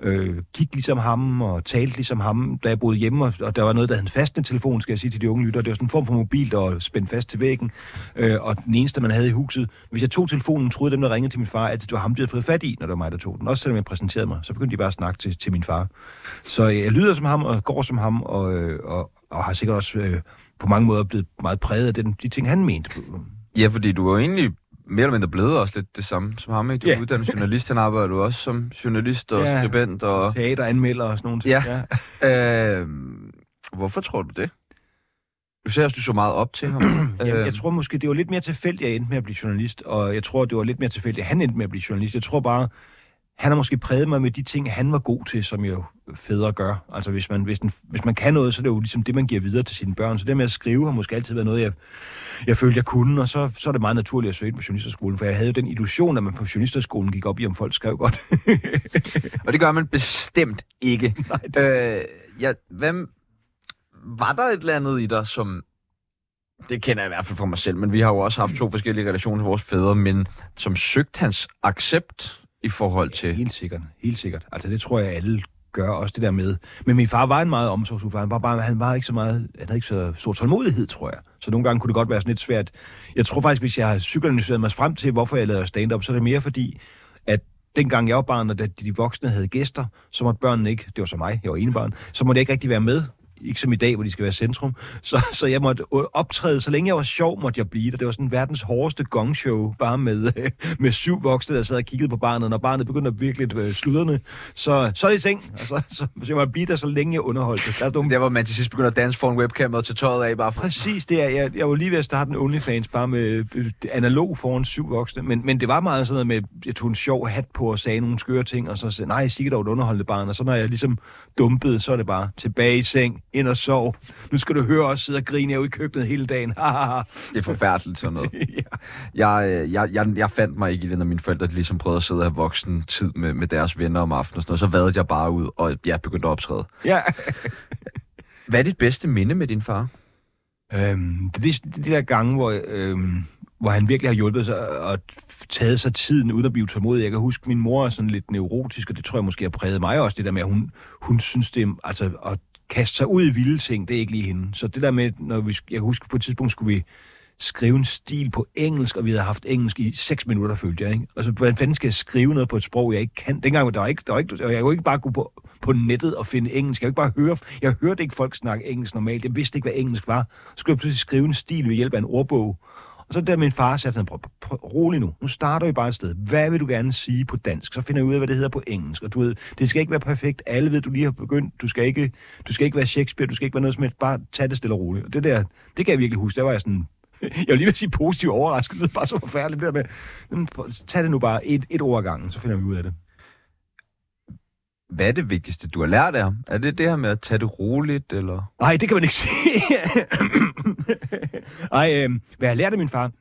Øh, gik ligesom ham og talte ligesom ham, da jeg boede hjemme, og, og der var noget, der hed en fastende telefon, skal jeg sige til de unge lyttere. Det var sådan en form for mobil, der var spændt fast til væggen, øh, og den eneste, man havde i huset. Hvis jeg tog telefonen, troede dem, der ringede til min far, at det var ham, de havde fået fat i, når det var mig, der tog den. Også selvom jeg præsenterede mig, så begyndte de bare at snakke til, til min far. Så øh, jeg lyder som ham, og går som ham, og, øh, og, og har sikkert også øh, på mange måder blevet meget præget af den, de ting, han mente. Ja, fordi du er jo egentlig mere eller mindre blevet også lidt det samme som ham, ikke? Du er Ja. uddannet journalist, han arbejder du også som journalist og Ja. skribent. Og, Teateranmelder og sådan nogle ting. Ja. øh, hvorfor tror du det? Du ser også, du så meget op til ham. Jamen, jeg tror måske, det var lidt mere tilfældigt, at jeg endte med at blive journalist, og jeg tror, det var lidt mere tilfældigt, at han endte med at blive journalist. Jeg tror bare, han har måske præget mig med de ting, han var god til, som jo fædre gør. Altså, hvis man, hvis, den, hvis man kan noget, så er det jo ligesom det, man giver videre til sine børn. Så det med at skrive har måske altid været noget, jeg, jeg følte, jeg kunne, og så, så er det meget naturligt at søge ind på journalisterskolen, for jeg havde jo den illusion, at man på journalisterskolen gik op i, om folk skrev godt. Og det gør man bestemt ikke. Nej, øh, ja, hvem, var der et eller andet i dig, som... Det kender jeg i hvert fald fra mig selv, men vi har jo også haft to forskellige relationer til vores fædre, men som søgte hans accept i forhold til... Helt sikkert, helt sikkert. Altså det tror jeg alle gør også det der med. Men min far var en meget omsorgsfuld far. Han var, bare, han var ikke så meget, han havde ikke så stor tålmodighed, tror jeg. Så nogle gange kunne det godt være sådan lidt svært. Jeg tror faktisk, hvis jeg har psykoanalyseret mig frem til, hvorfor jeg lavede stand-up, så er det mere fordi, at dengang jeg var barn, og da de voksne havde gæster, så måtte børnene ikke, det var så mig, jeg var ene barn, så måtte jeg ikke rigtig være med ikke som i dag, hvor de skal være centrum. Så, så jeg måtte optræde, så længe jeg var sjov, måtte jeg blive der. Det var sådan verdens hårdeste gongshow, bare med, med syv voksne, der sad og kiggede på barnet. Når barnet begyndte at virkelig øh, sludrende, så, så er det i seng. Og så, så, så jeg måtte blive der, så længe jeg underholdte. Der er nogle Der, hvor man til sidst begynder at danse foran webcam og til tøjet af, bare for... Præcis det er. Jeg, jeg var lige ved at starte en OnlyFans bare med øh, analog foran syv voksne. Men, men det var meget sådan noget med, jeg tog en sjov hat på og sagde nogle skøre ting, og så sagde nej, Sigge dog et underholdende barn. Og så når jeg ligesom dumpede, så er det bare tilbage i seng, ind og sov. Nu skal du høre os sidde og grine, ude i køkkenet hele dagen. Det er forfærdeligt sådan noget. ja. Jeg, øh, jeg, jeg, jeg fandt mig ikke i det, når mine forældre ligesom prøvede at sidde og have voksen tid med, med deres venner om aftenen og sådan noget. Så vadede jeg bare ud, og jeg begyndte at optræde. ja. Hvad er dit bedste minde med din far? Øhm, det, er de, de der gange, hvor, øhm, hvor han virkelig har hjulpet sig og taget sig tiden uden at blive tålmodig. Jeg kan huske, at min mor er sådan lidt neurotisk, og det tror jeg måske har præget mig også, det der med, at hun, hun synes, det er, altså, at kaste sig ud i vilde ting, det er ikke lige hende. Så det der med, når vi, jeg husker på et tidspunkt skulle vi skrive en stil på engelsk, og vi havde haft engelsk i 6 minutter, følte jeg. Ikke? Altså, hvordan fanden skal jeg skrive noget på et sprog, jeg ikke kan? Dengang der var ikke, der var ikke, jeg kunne ikke bare gå på, på nettet og finde engelsk. Jeg kunne ikke bare høre, jeg hørte ikke folk snakke engelsk normalt. Jeg vidste ikke, hvad engelsk var. Så skulle jeg pludselig skrive en stil ved hjælp af en ordbog. Så der min far sagde sådan, prøv, prøv, rolig nu. Nu starter vi bare et sted. Hvad vil du gerne sige på dansk? Så finder jeg ud af, hvad det hedder på engelsk. Og du ved, det skal ikke være perfekt. Alle ved, du lige har begyndt. Du skal ikke, du skal ikke være Shakespeare. Du skal ikke være noget som helst. Bare tag det stille og roligt. Og det der, det kan jeg virkelig huske. Der var jeg sådan, jeg vil lige vil sige positiv overrasket. Det er bare så forfærdeligt det der med, tag det nu bare et, et ord ad gangen, så finder vi ud af det. Hvad er det vigtigste, du har lært af ham? Er det det her med at tage det roligt, eller? Nej, det kan man ikke sige. Ej, øh, hvad jeg har lært af min far?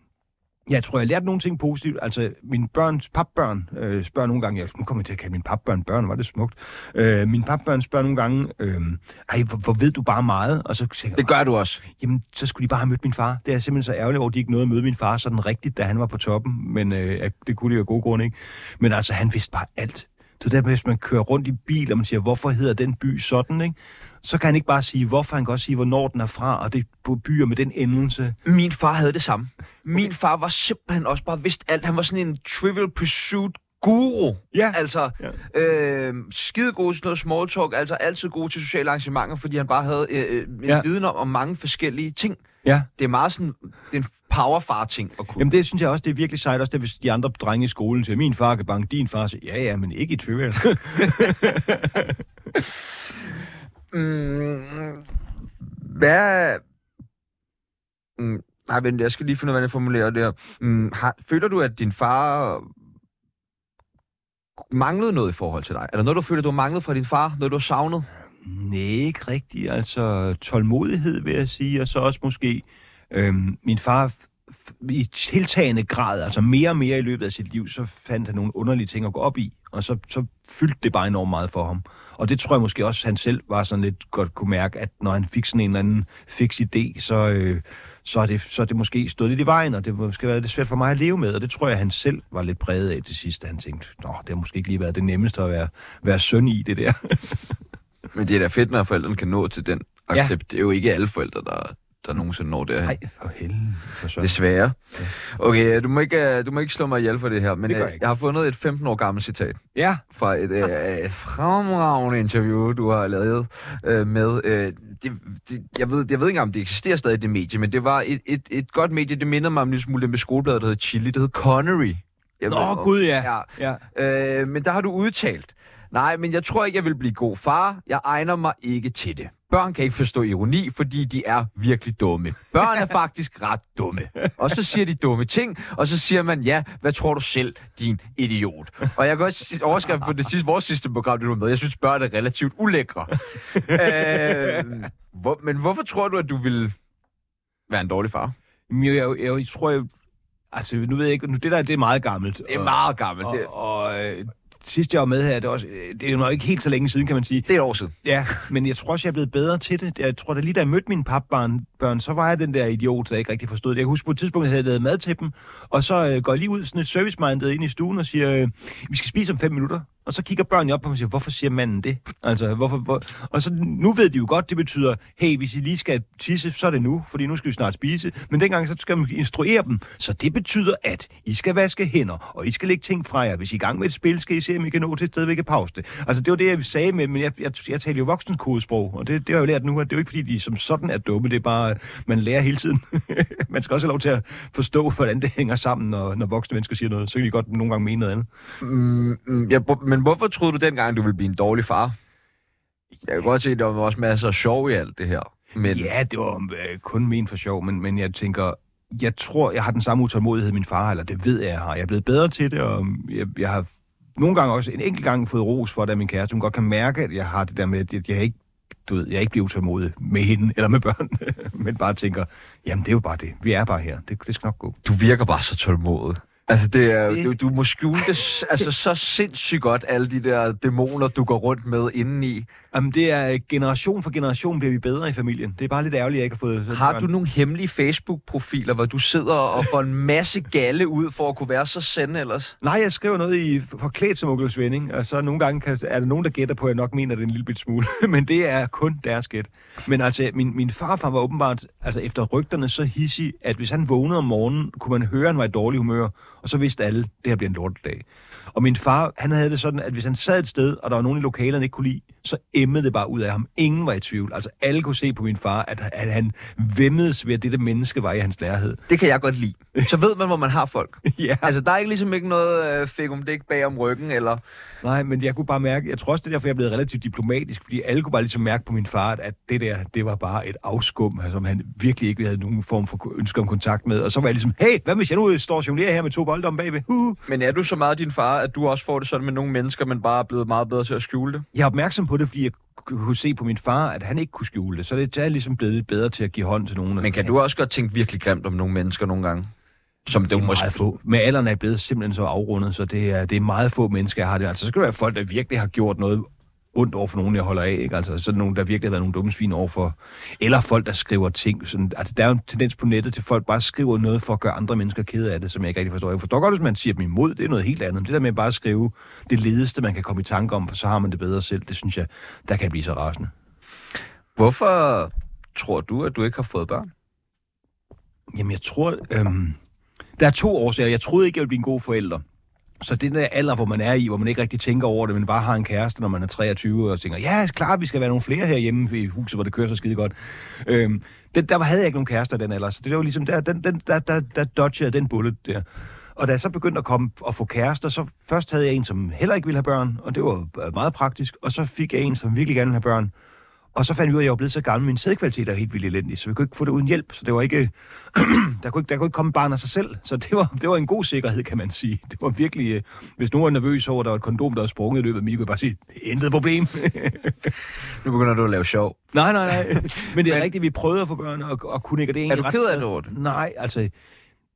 Jeg tror, jeg har lært nogle ting positivt. Altså, mine børns papbørn øh, spørger nogle gange, jeg, nu kommer jeg til at kalde mine papbørn børn, var det smukt. Øh, mine papbørn spørger nogle gange, øh, ej, hvor, hvor, ved du bare meget? Og så siger jeg, Det gør du også. jamen, så skulle de bare have mødt min far. Det er simpelthen så ærgerlig over, at de ikke nåede at møde min far sådan rigtigt, da han var på toppen. Men øh, det kunne de jo af gode grunde ikke. Men altså, han vidste bare alt. Det er der, hvis man kører rundt i bil, og man siger, hvorfor hedder den by sådan, ikke? Så kan han ikke bare sige, hvorfor, han kan også sige, hvornår den er fra, og det på byer med den endelse. Min far havde det samme. Min far var simpelthen også bare vidst alt. Han var sådan en trivial pursuit guru. Ja. Altså, Ja. øh, skide god til noget small talk, altså altid god til sociale arrangementer, fordi han bare havde øh, øh, en ja. viden om, om mange forskellige ting. Ja. Det er meget sådan, det er en powerfar-ting at kunne. Jamen det synes jeg også, det er virkelig sejt, også det, hvis de andre drenge i skolen siger, min far kan banke din far, så ja, ja, men ikke i trivial. Mm, hvad... Mm, nej, men jeg skal lige finde ud af, hvordan jeg formulerer det her. Mm, har, føler du, at din far manglede noget i forhold til dig? Er der noget, du føler, du har manglet fra din far? Noget, du har savnet? Nej, ikke rigtigt. Altså tålmodighed, vil jeg sige, og så også måske øhm, min far i tiltagende grad, altså mere og mere i løbet af sit liv, så fandt han nogle underlige ting at gå op i, og så, så fyldte det bare enormt meget for ham. Og det tror jeg måske også, han selv var sådan lidt godt kunne mærke, at når han fik sådan en eller anden fix idé, så, øh, så, er det, så er det måske stået lidt i vejen, og det måske været lidt svært for mig at leve med, og det tror jeg, han selv var lidt præget af til sidst, han tænkte, Nå, det har måske ikke lige været det nemmeste at være, være søn i det der. Men det er da fedt, når forældrene kan nå til den Ja. accept. Det er jo ikke alle forældre, der, der nogensinde når derhen. Nej, for helvede. For. Desværre. Okay, du må, ikke, øh, du må ikke slå mig ihjel for det her, men Det øh, jeg jeg har fundet et 15 år gammelt citat Ja, fra et, øh, fremragende interview, du har lavet øh, med... Øh, det, det, jeg, ved, jeg ved ikke om det eksisterer stadig, det medie, men det var et, et, et godt medie. Det minder mig om en lille smule med skolebladet, der hedder Chili. Det hed Connery. Jeg Nå, ved- gud ja. ja. ja. Øh, men der har du udtalt, nej, men jeg tror ikke, jeg vil blive god far. Jeg egner mig ikke til det. Børn kan ikke forstå ironi, fordi de er virkelig dumme. Børn er faktisk ret dumme. Og så siger de dumme ting, og så siger man, ja, hvad tror du selv, din idiot? Og jeg kan også overskrift på det sidste, vores sidste program, det du var med. Jeg synes, børn er relativt ulækre. øh, hvor, men hvorfor tror du, at du vil være en dårlig far? Men jeg, jeg, jeg, tror, jeg... Altså, nu ved jeg ikke... Nu, det der, det er meget gammelt. Det er meget gammelt. Det, Og, og øh, sidst jeg var med her, det er, også, øh, det er jo nok ikke helt så længe siden, kan man sige. det er et år siden. Ja, men jeg tror også, jeg er blevet bedre til det. Jeg tror, da lige da jeg mødte mine papbørn, børn, så var jeg den der idiot, der ikke rigtig forstod det. Jeg kan huske på et tidspunkt, jeg havde lavet mad til dem, og så øh, går jeg lige ud sådan et service-minded ind i stuen og siger, øh, vi skal spise om fem minutter. Og så kigger børnene op på mig og siger, hvorfor siger manden det? Altså, hvorfor, hvor? Og så nu ved de jo godt, det betyder, hey, hvis I lige skal tisse, så er det nu, fordi nu skal vi snart spise. Men dengang så skal man instruere dem. Så det betyder, at I skal vaske hænder, og I skal lægge ting fra jer. Hvis I er i gang med et spil, skal I se, om I kan nå til et sted, vi kan pause det. Altså, det var det, jeg sagde med, men jeg, jeg, jeg taler jo voksenkodesprog, og det, det har jeg jo lært nu, at det er jo ikke, fordi de som sådan er dumme, det er bare, man lærer hele tiden. man skal også have lov til at forstå, hvordan det hænger sammen, når, når voksne mennesker siger noget. Så kan de godt nogle gange mene noget andet. Mm, mm, men hvorfor troede du dengang, du ville blive en dårlig far? Jeg kan godt se, at der var også masser af sjov i alt det her. Men Ja, det var øh, kun men for sjov, men, men jeg tænker, jeg tror, jeg har den samme utålmodighed, min far eller det ved jeg, jeg har. Jeg er blevet bedre til det, og jeg, jeg har nogle gange også, en enkelt gang fået ros for det af min kæreste. Hun godt kan mærke, at jeg har det der med, at jeg ikke du ved, jeg ikke bliver utålmodig med hende eller med børn, men bare tænker, jamen det er jo bare det. Vi er bare her. Det, det skal nok gå. du virker bare så tålmodig. Altså, det er, Det- du, du må skjule det altså, så sindssygt godt, alle de der dæmoner, du går rundt med indeni. Jamen det er øh, generation for generation bliver vi bedre i familien. Det er bare lidt ærgerligt, at jeg ikke har fået Har du nogle hemmelige Facebook-profiler, hvor du sidder og får en masse galle ud for at kunne være så sende ellers? Nej, jeg skriver noget i forklædt som onkel Svending, og så nogle gange kan, er der nogen, der gætter på, at jeg nok mener det en lille bit smule. Men det er kun deres gæt. Men altså, min, min farfar var åbenbart, altså efter rygterne, så hissig, at hvis han vågnede om morgenen, kunne man høre, at han var i dårlig humør, og så vidste alle, at det her bliver en lortedag. Og min far, han havde det sådan, at hvis han sad et sted, og der var nogen i lokalerne, ikke kunne lide, så emmede det bare ud af ham. Ingen var i tvivl. Altså, alle kunne se på min far, at, at han vemmedes ved, at dette menneske var i hans nærhed. Det kan jeg godt lide. Så ved man, hvor man har folk. ja. Altså, der er ikke ligesom ikke noget øh, fik om det bag om ryggen, eller... Nej, men jeg kunne bare mærke, jeg tror også, det er derfor, jeg er blevet relativt diplomatisk, fordi alle kunne bare ligesom mærke på min far, at det der, det var bare et afskum, altså, som han virkelig ikke havde nogen form for ønske om kontakt med. Og så var jeg ligesom, hey, hvad hvis jeg nu står og jonglerer her med to bolde om bagved? Uh. Men er du så meget din far, at du også får det sådan med nogle mennesker, men bare er blevet meget bedre til at skjule det? Jeg er opmærksom på det, fordi jeg kunne se på min far, at han ikke kunne skjule det. Så det er ligesom blevet bedre til at give hånd til nogen. Men kan du også godt tænke virkelig grimt om nogle mennesker nogle gange? Som det, det er måske... meget få. Med alderen er blevet simpelthen så afrundet, så det er, det er meget få mennesker, jeg har det. Altså, så skal det være folk, der virkelig har gjort noget ondt over for nogen, jeg holder af. Ikke? Altså sådan nogen, der virkelig har været nogle dumme svin over for. Eller folk, der skriver ting. Sådan, altså, der er jo en tendens på nettet til, at folk bare skriver noget for at gøre andre mennesker kede af det, som jeg ikke rigtig forstår. Jeg forstår godt, hvis man siger dem imod, det er noget helt andet. Men det der med at bare skrive det ledeste, man kan komme i tanke om, for så har man det bedre selv, det synes jeg, der kan blive så rasende. Hvorfor tror du, at du ikke har fået børn? Jamen, jeg tror... Øhm, der er to årsager. Jeg troede ikke, jeg ville blive en god forælder. Så det der alder, hvor man er i, hvor man ikke rigtig tænker over det, men bare har en kæreste, når man er 23, og tænker, ja, klart, vi skal være nogle flere herhjemme i huset, hvor det kører så skide godt. Øhm, den, der havde jeg ikke nogen kærester den alder, så det var ligesom, der, den, den, der, der, der dodgede den bullet der. Og da jeg så begyndte at komme og få kærester, så først havde jeg en, som heller ikke ville have børn, og det var meget praktisk, og så fik jeg en, som virkelig gerne ville have børn. Og så fandt vi ud af, at jeg var blevet så gammel, min sædkvalitet er helt vildt elendig, så vi kunne ikke få det uden hjælp. Så det var ikke, der, kunne ikke, der kunne ikke komme barn af sig selv. Så det var, det var en god sikkerhed, kan man sige. Det var virkelig, øh, hvis nogen var nervøs over, at der var et kondom, der var sprunget i løbet af mig, kunne bare sige, intet problem. nu begynder du at lave sjov. Nej, nej, nej. Men det er Men, rigtigt, vi prøvede at få børn, og, og kunne ikke. Det er, er du ked af det? Nej, altså,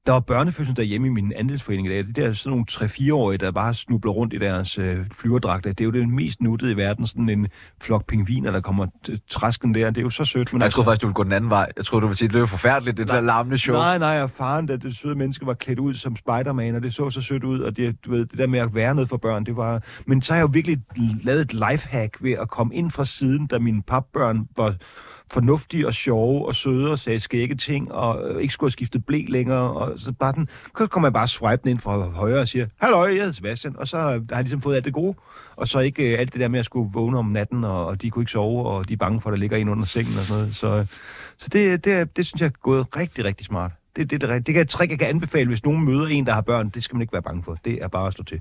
der var børnefødsel derhjemme i min andelsforening i dag. Det er sådan nogle 3-4-årige, der bare snubler rundt i deres øh, flyverdragter. Det er jo det mest nuttede i verden. Sådan en flok pingviner, der kommer trasken der. Det er jo så sødt. Men jeg altså... troede faktisk, du ville gå den anden vej. Jeg troede, du ville sige, at det var forfærdeligt, det nej, der larmende show. Nej, nej, og faren, da det søde menneske var klædt ud som Spider-Man, og det så så sødt ud, og det, du ved, det der med at være noget for børn, det var... Men så har jeg jo virkelig lavet et lifehack ved at komme ind fra siden, da mine papbørn var fornuftige og sjove og søde og sagde skægge ting, og øh, ikke skulle have skiftet blæ længere. Og så bare den, så kommer jeg bare swipe ind fra højre og siger, Hallo, jeg hedder Sebastian. Og så øh, har jeg ligesom fået alt det gode. Og så ikke øh, alt det der med at skulle vågne om natten, og, og de kunne ikke sove, og de er bange for, at der ligger en under sengen og sådan noget. Så, øh, så det, det, det synes jeg er gået rigtig, rigtig smart. Det, det, det, det kan jeg trick, jeg kan anbefale, hvis nogen møder en, der har børn. Det skal man ikke være bange for. Det er bare at stå til.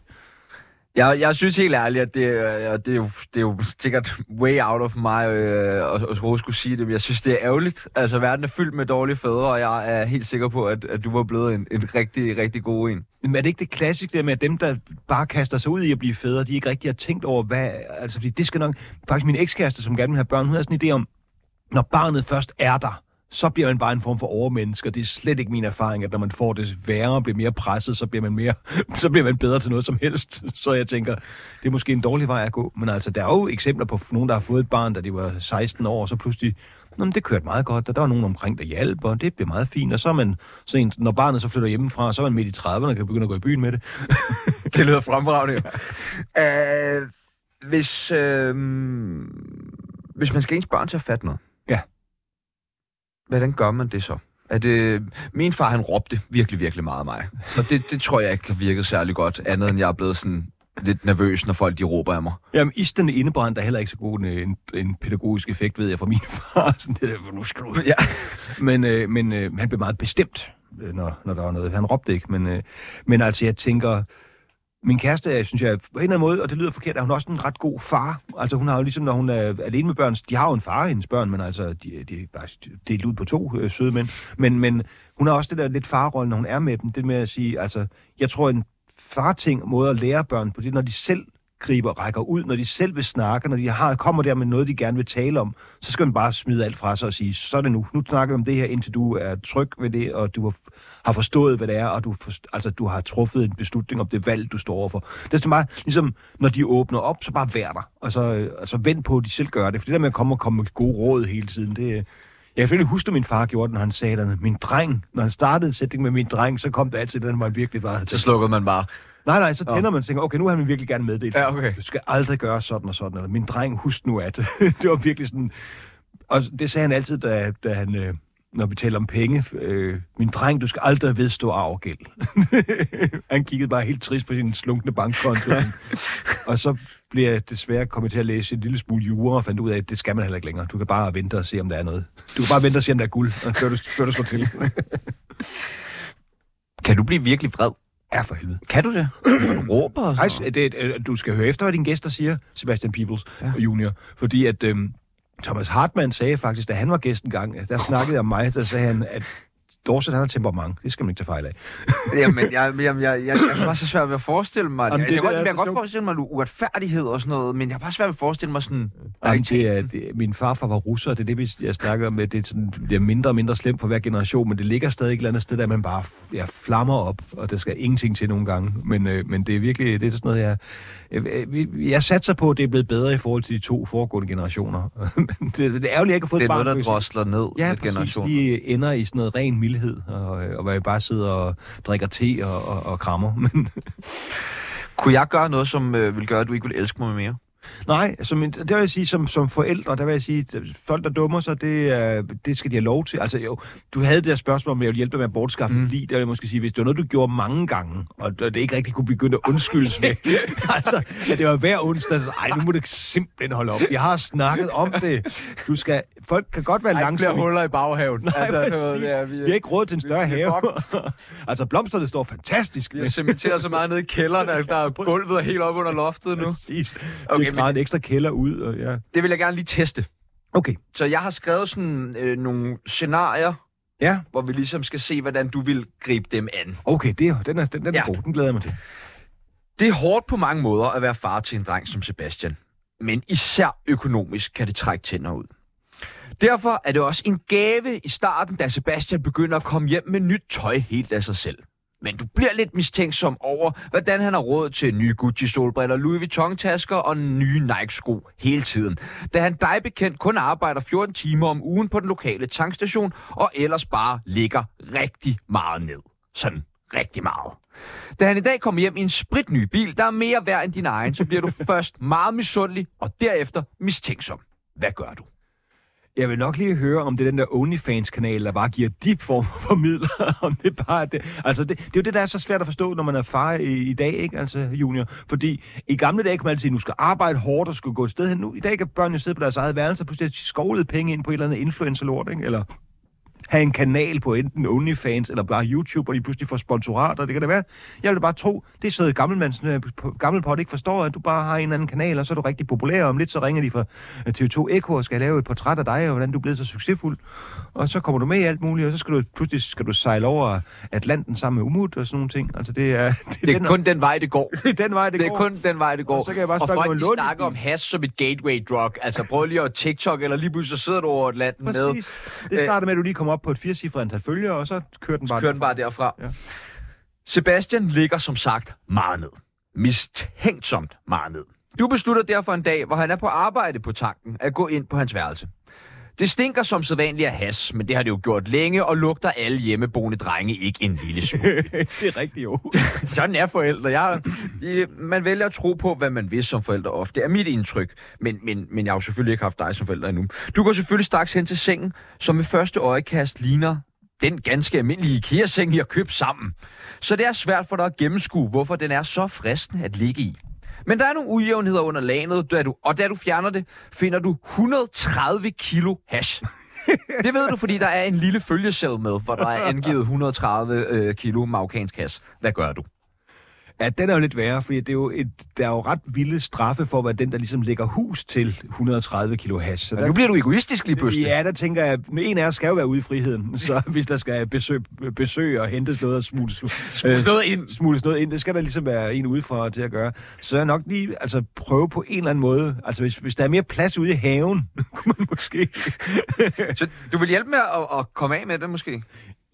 Jeg, jeg synes helt ærligt, at det, øh, det, er, jo, det er jo sikkert way out of mig øh, at, at skulle sige det, men jeg synes, det er ærgerligt. Altså, verden er fyldt med dårlige fædre, og jeg er helt sikker på, at, at du var blevet en, en rigtig, rigtig god en. Men er det ikke det klassiske med, at dem, der bare kaster sig ud i at blive fædre, de ikke rigtig har tænkt over, hvad... Altså, fordi det skal nok... Faktisk min ekskæreste, som gerne vil have børn, hun har sådan en idé om, når barnet først er der, så bliver man bare en form for overmenneske, det er slet ikke min erfaring, at når man får det værre og bliver mere presset, så bliver man, mere, så bliver man bedre til noget som helst. Så jeg tænker, det er måske en dårlig vej at gå. Men altså, der er jo eksempler på nogen, der har fået et barn, da de var 16 år, og så pludselig, Nå, men det kørte meget godt, og der var nogen omkring, der hjalp, og det blev meget fint. Og så er man, så en, når barnet så flytter hjemmefra, så er man midt i 30'erne og kan begynde at gå i byen med det. det lyder fremragende. uh, hvis, uh, hvis man skal ens barn til at fatte noget, ja Hvordan gør man det så? Er det... Min far, han råbte virkelig, virkelig meget af mig. Og det, det tror jeg ikke har virket særlig godt, andet end jeg er blevet sådan lidt nervøs, når folk de råber af mig. Jamen, isten indebrændt er heller ikke så god en, en pædagogisk effekt, ved jeg, fra min far. Sådan det der, nu skal du... Ja. Men, øh, men øh, han blev meget bestemt, øh, når, når der var noget. Han råbte ikke, men, øh, men altså, jeg tænker, min kæreste, øh, synes jeg, på en eller anden måde, og det lyder forkert, er hun også en ret god far. Altså hun har jo ligesom, når hun er alene med børn, de har jo en far, hendes børn, men altså, de, de er bare delt ud på to øh, søde mænd. Men, men hun har også det der lidt farrolle, når hun er med dem. Det med at sige, altså, jeg tror, en farting måde at lære børn på det, når de selv griber rækker ud, når de selv vil snakke, når de har, kommer der med noget, de gerne vil tale om, så skal man bare smide alt fra sig og sige, så er det nu. Nu snakker vi om det her, indtil du er tryg ved det, og du har, forstået, hvad det er, og du, forst- altså, du har truffet en beslutning om det valg, du står overfor. Det er bare, ligesom, når de åbner op, så bare vær der. Og så altså, vent på, at de selv gør det. For det der med at komme og komme med gode råd hele tiden, det, øh, jeg kan selvfølgelig huske, at min far gjorde det, når han sagde at Min dreng, når han startede sætning med min dreng, så kom det altid den, hvor han virkelig var. Så slukkede man bare. Nej, nej, så tænder man og tænker, okay, nu har han virkelig gerne meddelt. Ja, okay. Du skal aldrig gøre sådan og sådan. Eller min dreng, husk nu at. det var virkelig sådan... Og det sagde han altid, da, da han... Øh, når vi taler om penge. Øh, min dreng, du skal aldrig vedstå arvegæld. han kiggede bare helt trist på sin slunkne bankkonto. og så blev jeg desværre kommet til at læse en lille smule jura og fandt ud af, at det skal man heller ikke længere. Du kan bare vente og se, om der er noget. Du kan bare vente og se, om der er guld, før du, før du slår til. Kan du blive virkelig vred? Ja, for helvede. Kan du det? Du råber og Ej, sådan det, øh, du skal høre efter, hvad dine gæster siger, Sebastian Peebles ja. junior. Fordi at øhm, Thomas Hartmann sagde faktisk, da han var gæst en gang, der snakkede jeg om mig, der sagde han, at Dorset han har temperament. Det skal man ikke tage fejl af. Jamen, jeg, jeg, jeg, jeg, jeg har bare så svært ved at forestille mig det. Jamen, Altså, jeg, det kan der godt, er jeg kan godt forestille mig uretfærdighed og sådan noget, men jeg har bare svært ved at forestille mig sådan... Jamen, det er, det, min farfar var russer, det er det, vi- jeg snakker om. Det er, sådan, det er mindre og mindre slemt for hver generation, men det ligger stadig et eller andet sted, der man bare ja, flammer op, og der skal ingenting til nogle gange. Men, øh, men det er virkelig det er sådan noget, jeg, jeg, jeg, jeg satser på, at det er blevet bedre i forhold til de to foregående generationer. det, det er ærgerligt, at ikke har fået Det er noget, der drosler ned Ja, med præcis. generationen. De ender i sådan noget ren mildhed, og, øh, og hvor jeg bare sidder og drikker te og, og, og krammer. Men Kunne jeg gøre noget, som øh, vil gøre, at du ikke vil elske mig mere? Nej, som, det vil jeg sige, som, som forældre, der vil jeg sige, folk, der dummer sig, det, er- det skal de have lov til. Altså jo, du havde det der spørgsmål, om jeg ville hjælpe dig med at bortskaffe mm. Lige, der vil jeg måske sige, hvis det var noget, du gjorde mange gange, og det ikke rigtig kunne begynde at undskyldes med, altså, at det var hver onsdag, så, ej, nu må det simpelthen holde op. Jeg har snakket om det. Du skal, folk kan godt være langsomme. huller i baghaven. Nej, altså, vi, vi har ikke råd til en større er have. altså, blomsterne står fantastisk. Vi har cementeret så meget nede i kælderen, at der er gulvet er helt op under loftet nu. Præcis. Okay, Gravet en ekstra kælder ud. Og, ja. Det vil jeg gerne lige teste. Okay. Så jeg har skrevet sådan øh, nogle scenarier, Ja, hvor vi ligesom skal se, hvordan du vil gribe dem an. okay, det er, den er, den, den er Ja. god. Den glæder jeg mig til. Det er hårdt på mange måder at være far til en dreng som Sebastian. Men især økonomisk kan det trække tænder ud. Derfor er det også en gave i starten, da Sebastian begynder at komme hjem med nyt tøj helt af sig selv. Men du bliver lidt mistænksom over, hvordan han har råd til nye Gucci-solbriller, Louis Vuitton-tasker og nye Nike-sko hele tiden. Da han dig bekendt kun arbejder 14 timer om ugen på den lokale tankstation, og ellers bare ligger rigtig meget ned. Sådan rigtig meget. Da han i dag kommer hjem i en spritny bil, der er mere værd end din egen, så bliver du først meget misundelig, og derefter mistænksom. Hvad gør du? Jeg vil nok lige høre, om det er den der OnlyFans-kanal, der bare giver de form for midler. om det bare er det. Altså, det, det er jo det, der er så svært at forstå, når man er far i, i dag, ikke? Altså, junior. Fordi i gamle dage kan man altid sige, at skal arbejde hårdt og skal gå et sted hen. Nu, I dag kan børn jo sidde på deres eget værelse og pludselig skovlet penge ind på et eller andet influencer-lort, ikke? Eller have en kanal på enten OnlyFans eller bare YouTube, og de pludselig får sponsorater. Det kan det være. Jeg vil bare tro, det er sådan noget gammelmands, øh, på- gammelpot ikke forstår, at du bare har en anden kanal, og så er du rigtig populær. og Om lidt så ringer de fra øh, TV2 Echo og skal lave et portræt af dig, og hvordan du er blevet så succesfuld. Og så kommer du med i alt muligt, og så skal du pludselig skal du sejle over Atlanten sammen med Umut og sådan nogle ting. Altså det er, det Det er den, kun den vej, det går. det er den vej, det, Det er går. kun den vej, det går. Og så kan jeg bare og folk, om de snakker om hash som et gateway drug. Altså prøv lige at TikTok, eller lige pludselig så sidder du over Atlanten med. Præcis. Det starter med, at du lige kommer op på et firecifret antal følgere, og så kører den bare. Kør den bare derfra. Ja. Sebastian ligger som sagt meget ned. Mistænksomt meget ned. Du beslutter derfor en dag, hvor han er på arbejde på tanken, at gå ind på hans værelse. Det stinker som sædvanligt af has, men det har det jo gjort længe, og lugter alle hjemmeboende drenge ikke en lille smule. det er rigtigt jo. Sådan er forældre. Jeg, de, man vælger at tro på, hvad man vil som forældre ofte. Det er mit indtryk. Men, men, men jeg har jo selvfølgelig ikke haft dig som forælder endnu. Du går selvfølgelig straks hen til sengen, som ved første øjekast ligner den ganske almindelige IKEA-seng, I har købt sammen. Så det er svært for dig at gennemskue, hvorfor den er så fristende at ligge i. Men der er nogle ujævnheder under lanet, da du, og da du fjerner det, finder du 130 kilo hash. Det ved du, fordi der er en lille følgesel med, hvor der er angivet 130 øh, kilo marokkansk hash. Hvad gør du? Ja, den er jo lidt værre, fordi det er jo et, der er jo ret vilde straffe for, hvad den, der ligesom lægger hus til 100 kilo hash. Så Men nu bliver du egoistisk lige pludselig. Ja, der tænker jeg, at en af os skal jo være ude i friheden, så hvis der skal besøg, besøg og hentes noget og smugles, Smugles noget ind. smugles noget ind, det skal der ligesom være en udefra til at gøre. Så jeg nok lige altså, prøve på en eller anden måde, altså hvis, hvis der er mere plads ude i haven, kunne man måske... Så du vil hjælpe med at, at komme af med det, måske?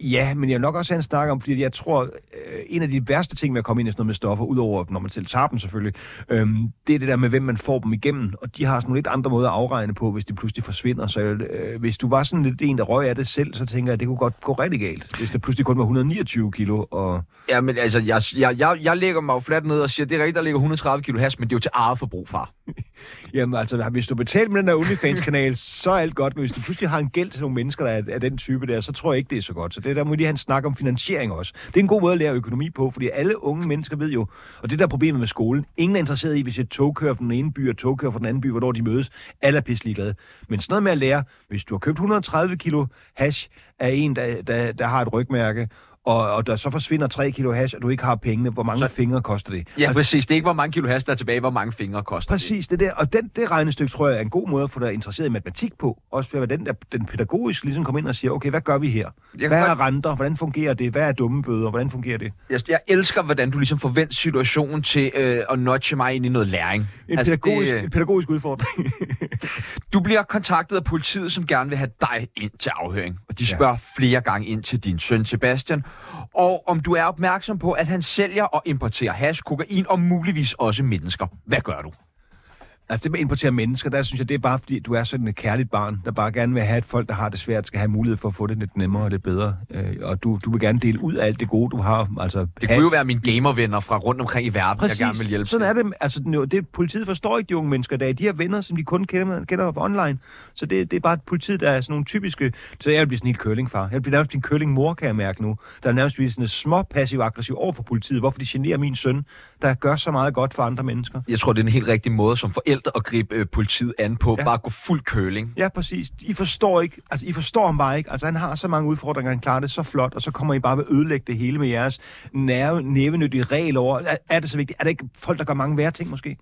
Ja, men jeg vil nok også have en snak om, fordi jeg tror, øh, en af de værste ting med at komme ind i sådan noget med stoffer, udover når man selv tager dem selvfølgelig, øhm, det er det der med, hvem man får dem igennem, og de har sådan nogle lidt andre måder at afregne på, hvis de pludselig forsvinder. Så øh, hvis du var sådan lidt en, der røg af det selv, så tænker jeg, at det kunne godt gå rigtig galt, hvis det pludselig kun var 129 kilo. Og... Ja, men altså, jeg, jeg, jeg, jeg lægger mig jo fladt ned og siger, det er rigtigt, der ligger 130 kilo hash, men det er jo til eget forbrug, far. Jamen altså, hvis du betaler med den der OnlyFans-kanal, så er alt godt. Men hvis du pludselig har en gæld til nogle mennesker, der er af den type der, så tror jeg ikke, det er så godt. Så det der må lige have en snak om finansiering også. Det er en god måde at lære økonomi på, fordi alle unge mennesker ved jo, og det der er problemet med skolen, ingen er interesseret i, hvis et tog kører fra den ene by og tog kører fra den anden by, hvornår de mødes. Alle er pisselig glade. Men sådan noget med at lære, hvis du har købt 130 kilo hash af en, der, der, der har et rygmærke, og, og der så forsvinder 3 kilo hash, og du ikke har pengene, hvor mange Så- fingre koster det? Ja, præcis. Det er ikke, hvor mange kilo has der er tilbage, hvor mange fingre koster det. Præcis, det der. Og den, det regnestykke, tror jeg, er en god måde at få dig interesseret i matematik på. Også ved at den, der, den pædagogisk ligesom kommer ind og siger, okay, hvad gør vi her? kan Hvad er renter? Hvordan fungerer det? Hvad er dumme bøder? Hvordan fungerer det? Jeg, jeg elsker, hvordan du ligesom forventer situationen til øh, at notche mig ind i noget læring. En, altså, pædagogisk, det, en pædagogisk udfordring. du bliver kontaktet af politiet, som gerne vil have dig ind til afhøring. Og de Ja. spørger flere gange ind til din søn Sebastian. Og om du er opmærksom på, at han sælger og importerer hash, kokain og muligvis også mennesker. Hvad gør du? Altså det med at importere mennesker, der synes jeg, det er bare fordi, du er sådan et kærligt barn, der bare gerne vil have, at folk, der har det svært, skal have mulighed for at få det lidt nemmere og lidt bedre. Øh, og du, du vil gerne dele ud af alt det gode, du har. Altså, Det kunne jo være mine gamervenner fra rundt omkring i verden, Præcis. jeg gerne vil hjælpe Sådan er det. Altså, det, politiet forstår ikke de unge mennesker i dag. De har venner, som de kun kender, kender online. Så det, det er bare politiet, der er sådan nogle typiske... Så jeg vil blive sådan helt curlingfar. Jeg vil blive nærmest blive en curlingmor, kan jeg mærke nu. Der er nærmest blive sådan små passiv-aggressiv over for politiet. Hvorfor de generer min søn, der gør så meget godt for andre mennesker. Jeg tror, det er en helt rigtig måde som forældre at gribe øh, politiet an på. Ja. Bare gå fuld køling. Ja, præcis. I forstår ikke, altså I forstår ham bare ikke. Altså han har så mange udfordringer, han klarer det så flot, og så kommer I bare ved at ødelægge det hele med jeres nerve, nævenyttige regel over. Er, er, det så vigtigt? Er det ikke folk, der gør mange værre ting måske?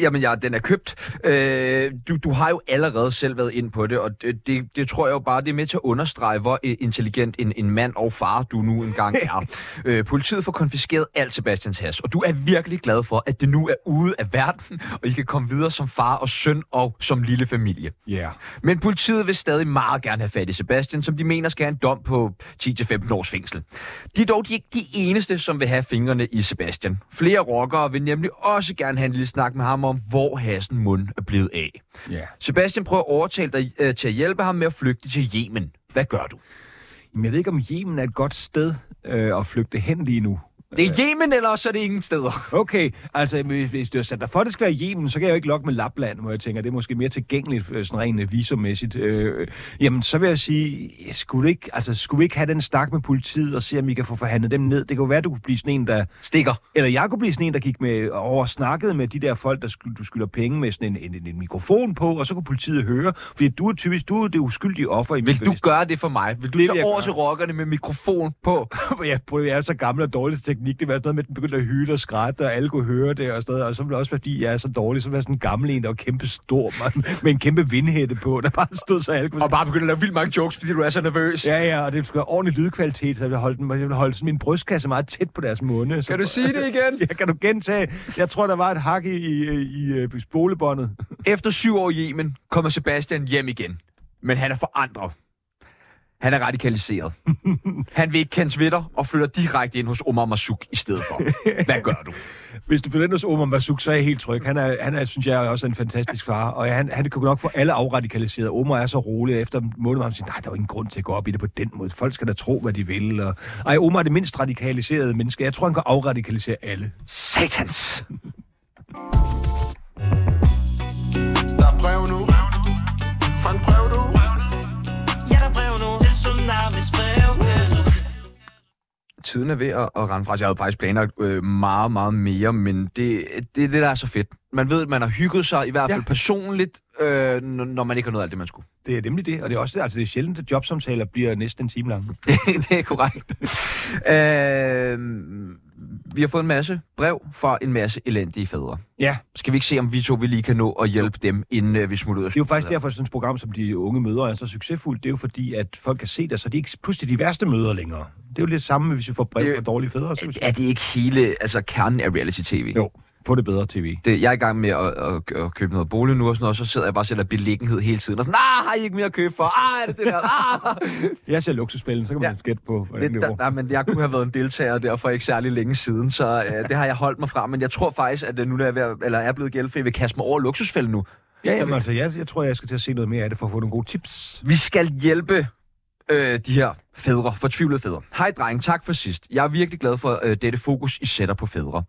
Jamen ja, den er købt. Øh, du, du har jo allerede selv været ind på det, og det, det, det tror jeg jo bare, det er med til at understrege, hvor øh, intelligent en, en mand og far du nu engang er. øh, politiet får konfiskeret alt Sebastians has, og du er virkelig glad for, at det nu er ude af verden, og I kan komme videre som far og søn og som lille familie. Ja. Yeah. Men politiet vil stadig meget gerne have fat i Sebastian, som de mener skal have en dom på 10-15 års fængsel. De er dog de ikke de eneste, som vil have fingrene i Sebastian. Flere rockere vil nemlig også gerne have en lille snak med ham om, hvor hassen mund er blevet af. Ja. Sebastian prøver at overtale dig øh, til at hjælpe ham med at flygte til Yemen. Hvad gør du? Men jeg ved ikke, om Yemen er et godt sted øh, at flygte hen lige nu. Det er Yemen, eller også er det ingen steder. Okay, altså hvis, hvis du har sat dig for, at det skal være Yemen, så kan jeg jo ikke lokke med Lapland, hvor jeg tænker, det er måske mere tilgængeligt, øh, sådan rent visummæssigt. Øh, jamen, så vil jeg sige, skulle, ikke, altså, skulle vi ikke have den snak med politiet og se, om vi kan få forhandlet dem ned? Det kunne være, at du kunne blive sådan en, der... Stikker. Eller jeg kunne blive sådan en, der gik med over og snakkede med de der folk, der sky, du skylder penge med sådan en, en, en, en mikrofon på, og så kunne politiet høre. Fordi du er typisk, du er det uskyldige offer i Vil du gøre det for mig? Vil du Det tage over til rockerne med mikrofon på? jeg, prøver, jeg er så gammel og dårlig til teknik. Det var sådan noget med, at den begyndte at hyle og skrætte, og alle kunne høre det og sådan noget. Og så var det også, fordi jeg er så dårlig, så var jeg sådan en gammel en, der var kæmpe stor, man, med en kæmpe vindhætte på, der bare stod så alle kunne... Og bare begynde at lave vildt mange jokes, fordi du er så nervøs. Ja, ja, og det skulle være ordentlig lydkvalitet, så jeg ville holde, den, jeg ville holde sådan min brystkasse meget tæt på deres munde. Så, Kan du sige det igen? Ja, kan du gentage? Jeg tror, der var et hak i, i, i, i spolebåndet. Efter syv år i Yemen kommer Sebastian hjem igen. Men han er forandret. Han er radikaliseret. Han vil ikke kende Twitter og flytter direkte ind hos Omar Masuk i stedet for. Hvad gør du? Hvis du følger hos Omar Masuk, så er jeg helt tryg. Han er, han er synes jeg, også en fantastisk far, og han, han kan nok få alle afradikaliseret. Omar er så rolig, efter en måned har han sagt, nej, der er ingen grund til at gå op i det på den måde. Folk skal da tro, hvad de vil. Og... Ej, Omar er det mindst radikaliserede menneske. Jeg tror, han kan afradikalisere alle. Satans! Tiden er ved at, at rende fra. Jeg havde faktisk planlagt øh, meget, meget mere, men det, det er det, der er så fedt. Man ved, at man har hygget sig, i hvert fald Ja. personligt, øh, når man ikke har nået alt det, man skulle. Det er nemlig det, og det er også altså, det er sjældent, at jobsamtaler bliver næsten en time lange. Det, det er korrekt. øh, vi har fået en masse brev fra en masse elendige fædre. Ja, Skal vi ikke se, om vi to vi lige kan nå at hjælpe dem, inden øh, vi smutter ud af det er jo faktisk derfor, at sådan et program som De Unge Mødre er så succesfuldt. Det er jo fordi, at folk kan se det, så de er ikke pludselig de værste møder længere. Det er jo lidt samme, hvis vi får brev Det- fra dårlige fædre. Så vi Er det ikke hele, altså kernen af reality-tv? Jo, få det bedre tv. Det, jeg er i gang med at, at, at købe noget bolig nu og sådan noget, og så sidder jeg bare og sætter beliggenhed hele tiden. Og sådan, ah, har I ikke mere at købe for? Ah, er det det der? Ah! Jeg ser luksusfælden, så kan man Ja. gætte på, hvordan Det, det går. nej, men jeg kunne have været en deltager der for ikke særlig længe siden, så øh, det har jeg holdt mig fra. Men jeg tror faktisk, at øh, nu der er, ved, at- eller er blevet gældfri, vil kaste mig over luksusfælden nu. Ja, jamen, altså, jeg, jeg tror, jeg skal til at se noget mere af det, for at få nogle gode tips. Vi skal hjælpe øh, de her fædre, fortvivlede fædre. Hej dreng, tak for sidst. Jeg er virkelig glad for øh, dette fokus, I sætter på fædre.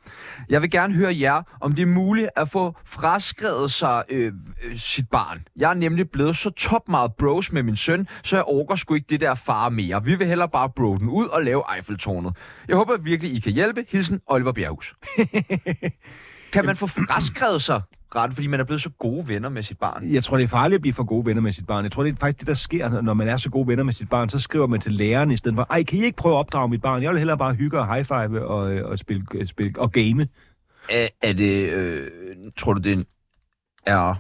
Jeg vil gerne høre jer, om det er muligt at få fraskrevet sig øh, øh, sit barn. Jeg er nemlig blevet så top meget bros med min søn, så jeg orker sgu ikke det der far mere. Vi vil hellere bare bro den ud og lave Eiffeltårnet. Jeg håber virkelig, I kan hjælpe. Hilsen, Oliver Bjerghus. kan man få fraskrevet sig ret, fordi man er blevet så gode venner med sit barn? Jeg tror, det er farligt at blive for gode venner med sit barn. Jeg tror, det er faktisk det, der sker, når man er så gode venner med sit barn. Så skriver man til læreren i stedet for, ej, kan I ikke prøve at opdrage mit barn? Jeg vil hellere bare hygge og high five og, og, spille, spille, og game. Er, er det, øh, tror du, det er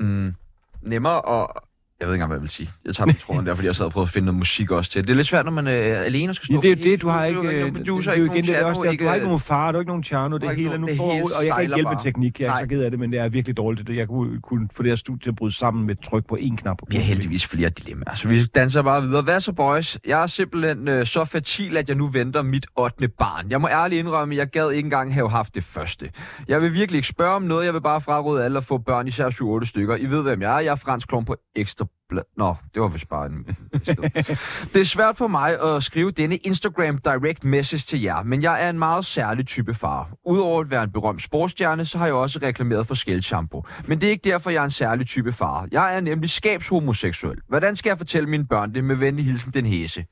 mm, nemmere at... Jeg ved ikke engang, hvad jeg vil sige. Jeg tager min tråden der, fordi jeg sad og prøvede at finde noget musik også til. Det er lidt svært, når man er alene skal stå Ja, det er jo det, du har ikke... Du, øh, du, producer, det er jo ikke også, nogen der, du har ikke øh, nogen far, du har ikke nogen Tjerno, det har er ikke hele nu nogen- det får hele ud, og jeg kan ikke hjælpe med teknik. Jeg er så ked af det, men det er virkelig dårligt. Jeg kunne, kunne få det her studie til at bryde sammen med tryk på én knap. Vi har heldigvis flere dilemmaer, så vi danser bare videre. Hvad så, boys? Jeg er simpelthen øh, så fertil, at jeg nu venter mit 8. barn. Jeg må ærligt indrømme, at jeg gad ikke engang have haft det første. Jeg vil virkelig ikke spørge om noget. Jeg vil bare fraråde alle at få børn, især 7-8 stykker. I ved, hvem jeg er. Jeg er fransk klon på ekstra Bla- Nå, det var vist bare en... det er svært for mig at skrive denne Instagram direct message til jer, men jeg er en meget særlig type far. Udover at være en berømt sportsstjerne, så har jeg også reklameret for skældshampoo. Men det er ikke derfor, jeg er en særlig type far. Jeg er nemlig skabshomoseksuel. Hvordan skal jeg fortælle mine børn det med venlig hilsen den hæse?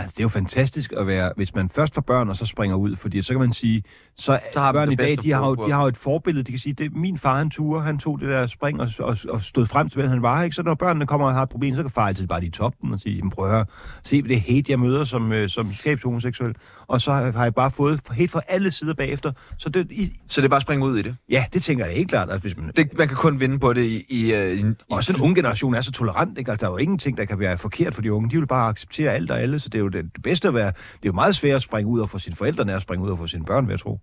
Altså, det er jo fantastisk at være, hvis man først får børn, og så springer ud, fordi så kan man sige, så, Så har børn i dag, de har, jo, de har jo et forbillede, de kan sige, det er min far, han turde, han tog det der spring og, og, og stod frem til, hvem han var, ikke? Så når børnene kommer og har et problem, så kan far altid bare lige toppe den og sige, prøv at høre, se det hate, jeg møder som, øh, som skabshomoseksuel, og så har jeg bare fået helt fra alle sider bagefter, så det, i, Så det er bare at springe ud i det. ja, det tænker jeg helt klart, at hvis man, det man kan kun vinde på det i... i, øh, i, i også den unge generation er så tolerant, ikke? Altså, der er jo ingenting, der kan være forkert for de unge. De vil bare acceptere alt og alle, så det er jo det, det bedste at være... Det er jo meget svært at springe ud og få sine forældre, end at springe ud og få sine børn, vil jeg tro.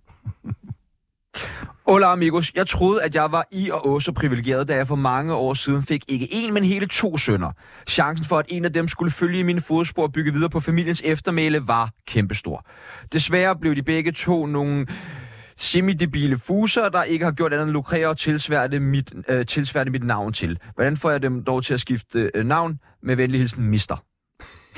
Hola amigos, jeg troede, at jeg var i og også så privilegeret, da jeg for mange år siden fik ikke en, men hele to sønner. Chancen for, at en af dem skulle følge i mine fodspor og bygge videre på familiens eftermæle, var kæmpestor. Desværre blev de begge to nogle semidebile fuser, der ikke har gjort andet end lukrere og tilsværte mit, øh, tilsværte mit navn til. Hvordan får jeg dem dog til at skifte øh, navn? Med venlig hilsen, mister.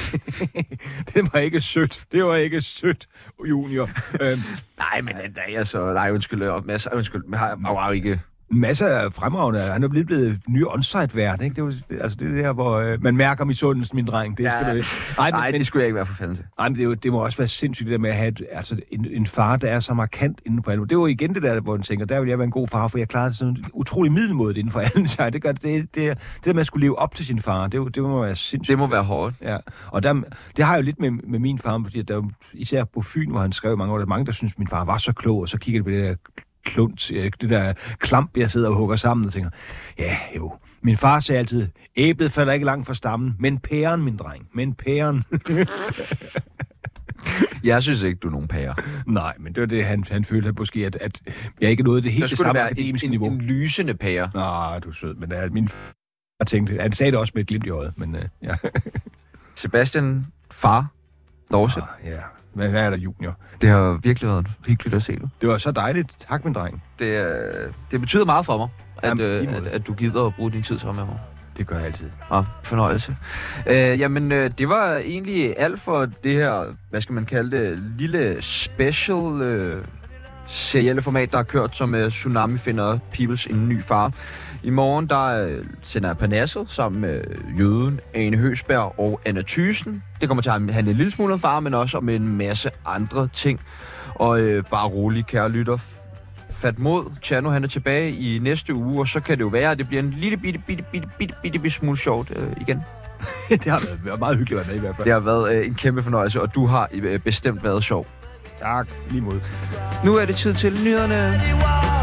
Det var ikke sødt. Det var ikke sødt, junior. øhm, Nej, men øh, nej, altså, nej, undskyld, øh, masser, undskyld, har, har jo ikke... masser af fremragende. Han er blevet blevet ny on-site-vært, ikke? Det, var, altså, det er her, hvor øh, man mærker misundelsen, min dreng. Det er Ja. Ej, Nej, men, det skulle jeg ikke være for fanden til. Ej, men det, er jo, det må også være sindssygt, det der med at have et, altså, en, en far, der er så markant inden for alle. Det er jo igen det der, hvor man tænker, der vil jeg være en god far, for jeg klarer det sådan utrolig middelmådet inden for alle. sig. Det, gør, det, det, det, det der med at skulle leve op til sin far, det, er det må være sindssygt. Det må være hårdt. Ja, og der, det har jeg jo lidt med, med min far, fordi der, er især på Fyn, hvor han skrev mange år, der er mange, der synes, min far var så klog, og så kigger de på det der klunt, det der klamp, jeg sidder og hugger sammen, og tænker, ja, jo. Min far sagde altid, æblet falder ikke langt fra stammen, men pæren, min dreng, men pæren. Jeg synes ikke, du er nogen pære. Nej, men det var det, han, han følte måske, at, at jeg ikke nåede det helt det samme en, akademiske en, niveau. en lysende pære. Nå, du er sød, men uh, min f- jeg tænkte, han sagde det også med et glimt i øjet, men uh, ja. Sebastian, far, Dorse. Ah, ja. Hvad hvad er der, junior? Det har virkelig været hyggeligt at se dig. Det var så dejligt. Tak, min dreng. Det, øh, det betyder meget for mig, at, Jamen, øh, at, at du gider at bruge din tid sammen med mig. Det gør jeg altid. Ja, fornøjelse. Øh, jamen, øh, det var egentlig alt for det her, hvad skal man kalde det, lille special øh, serielle format, der har kørt, som øh, Tsunami finder Peoples en ny far. I morgen, der øh, sender jeg Panasset sammen med Jøden, Ane Høsberg og Anna Thysen. Det kommer til at handle en lille smule om far, men også om en masse andre ting. Og øh, bare rolig, kære lytter. Fat mod. Tjerno, han er tilbage i næste uge, og så kan det jo være, at det bliver en lille bitte, bitte, bitte, bitte, bitte, bitte smule sjovt øh, igen. det har været meget hyggeligt at være med i hvert fald. Det har været øh, en kæmpe fornøjelse, og du har øh, bestemt været sjov. Tak, lige mod. Nu er det tid til nyhederne.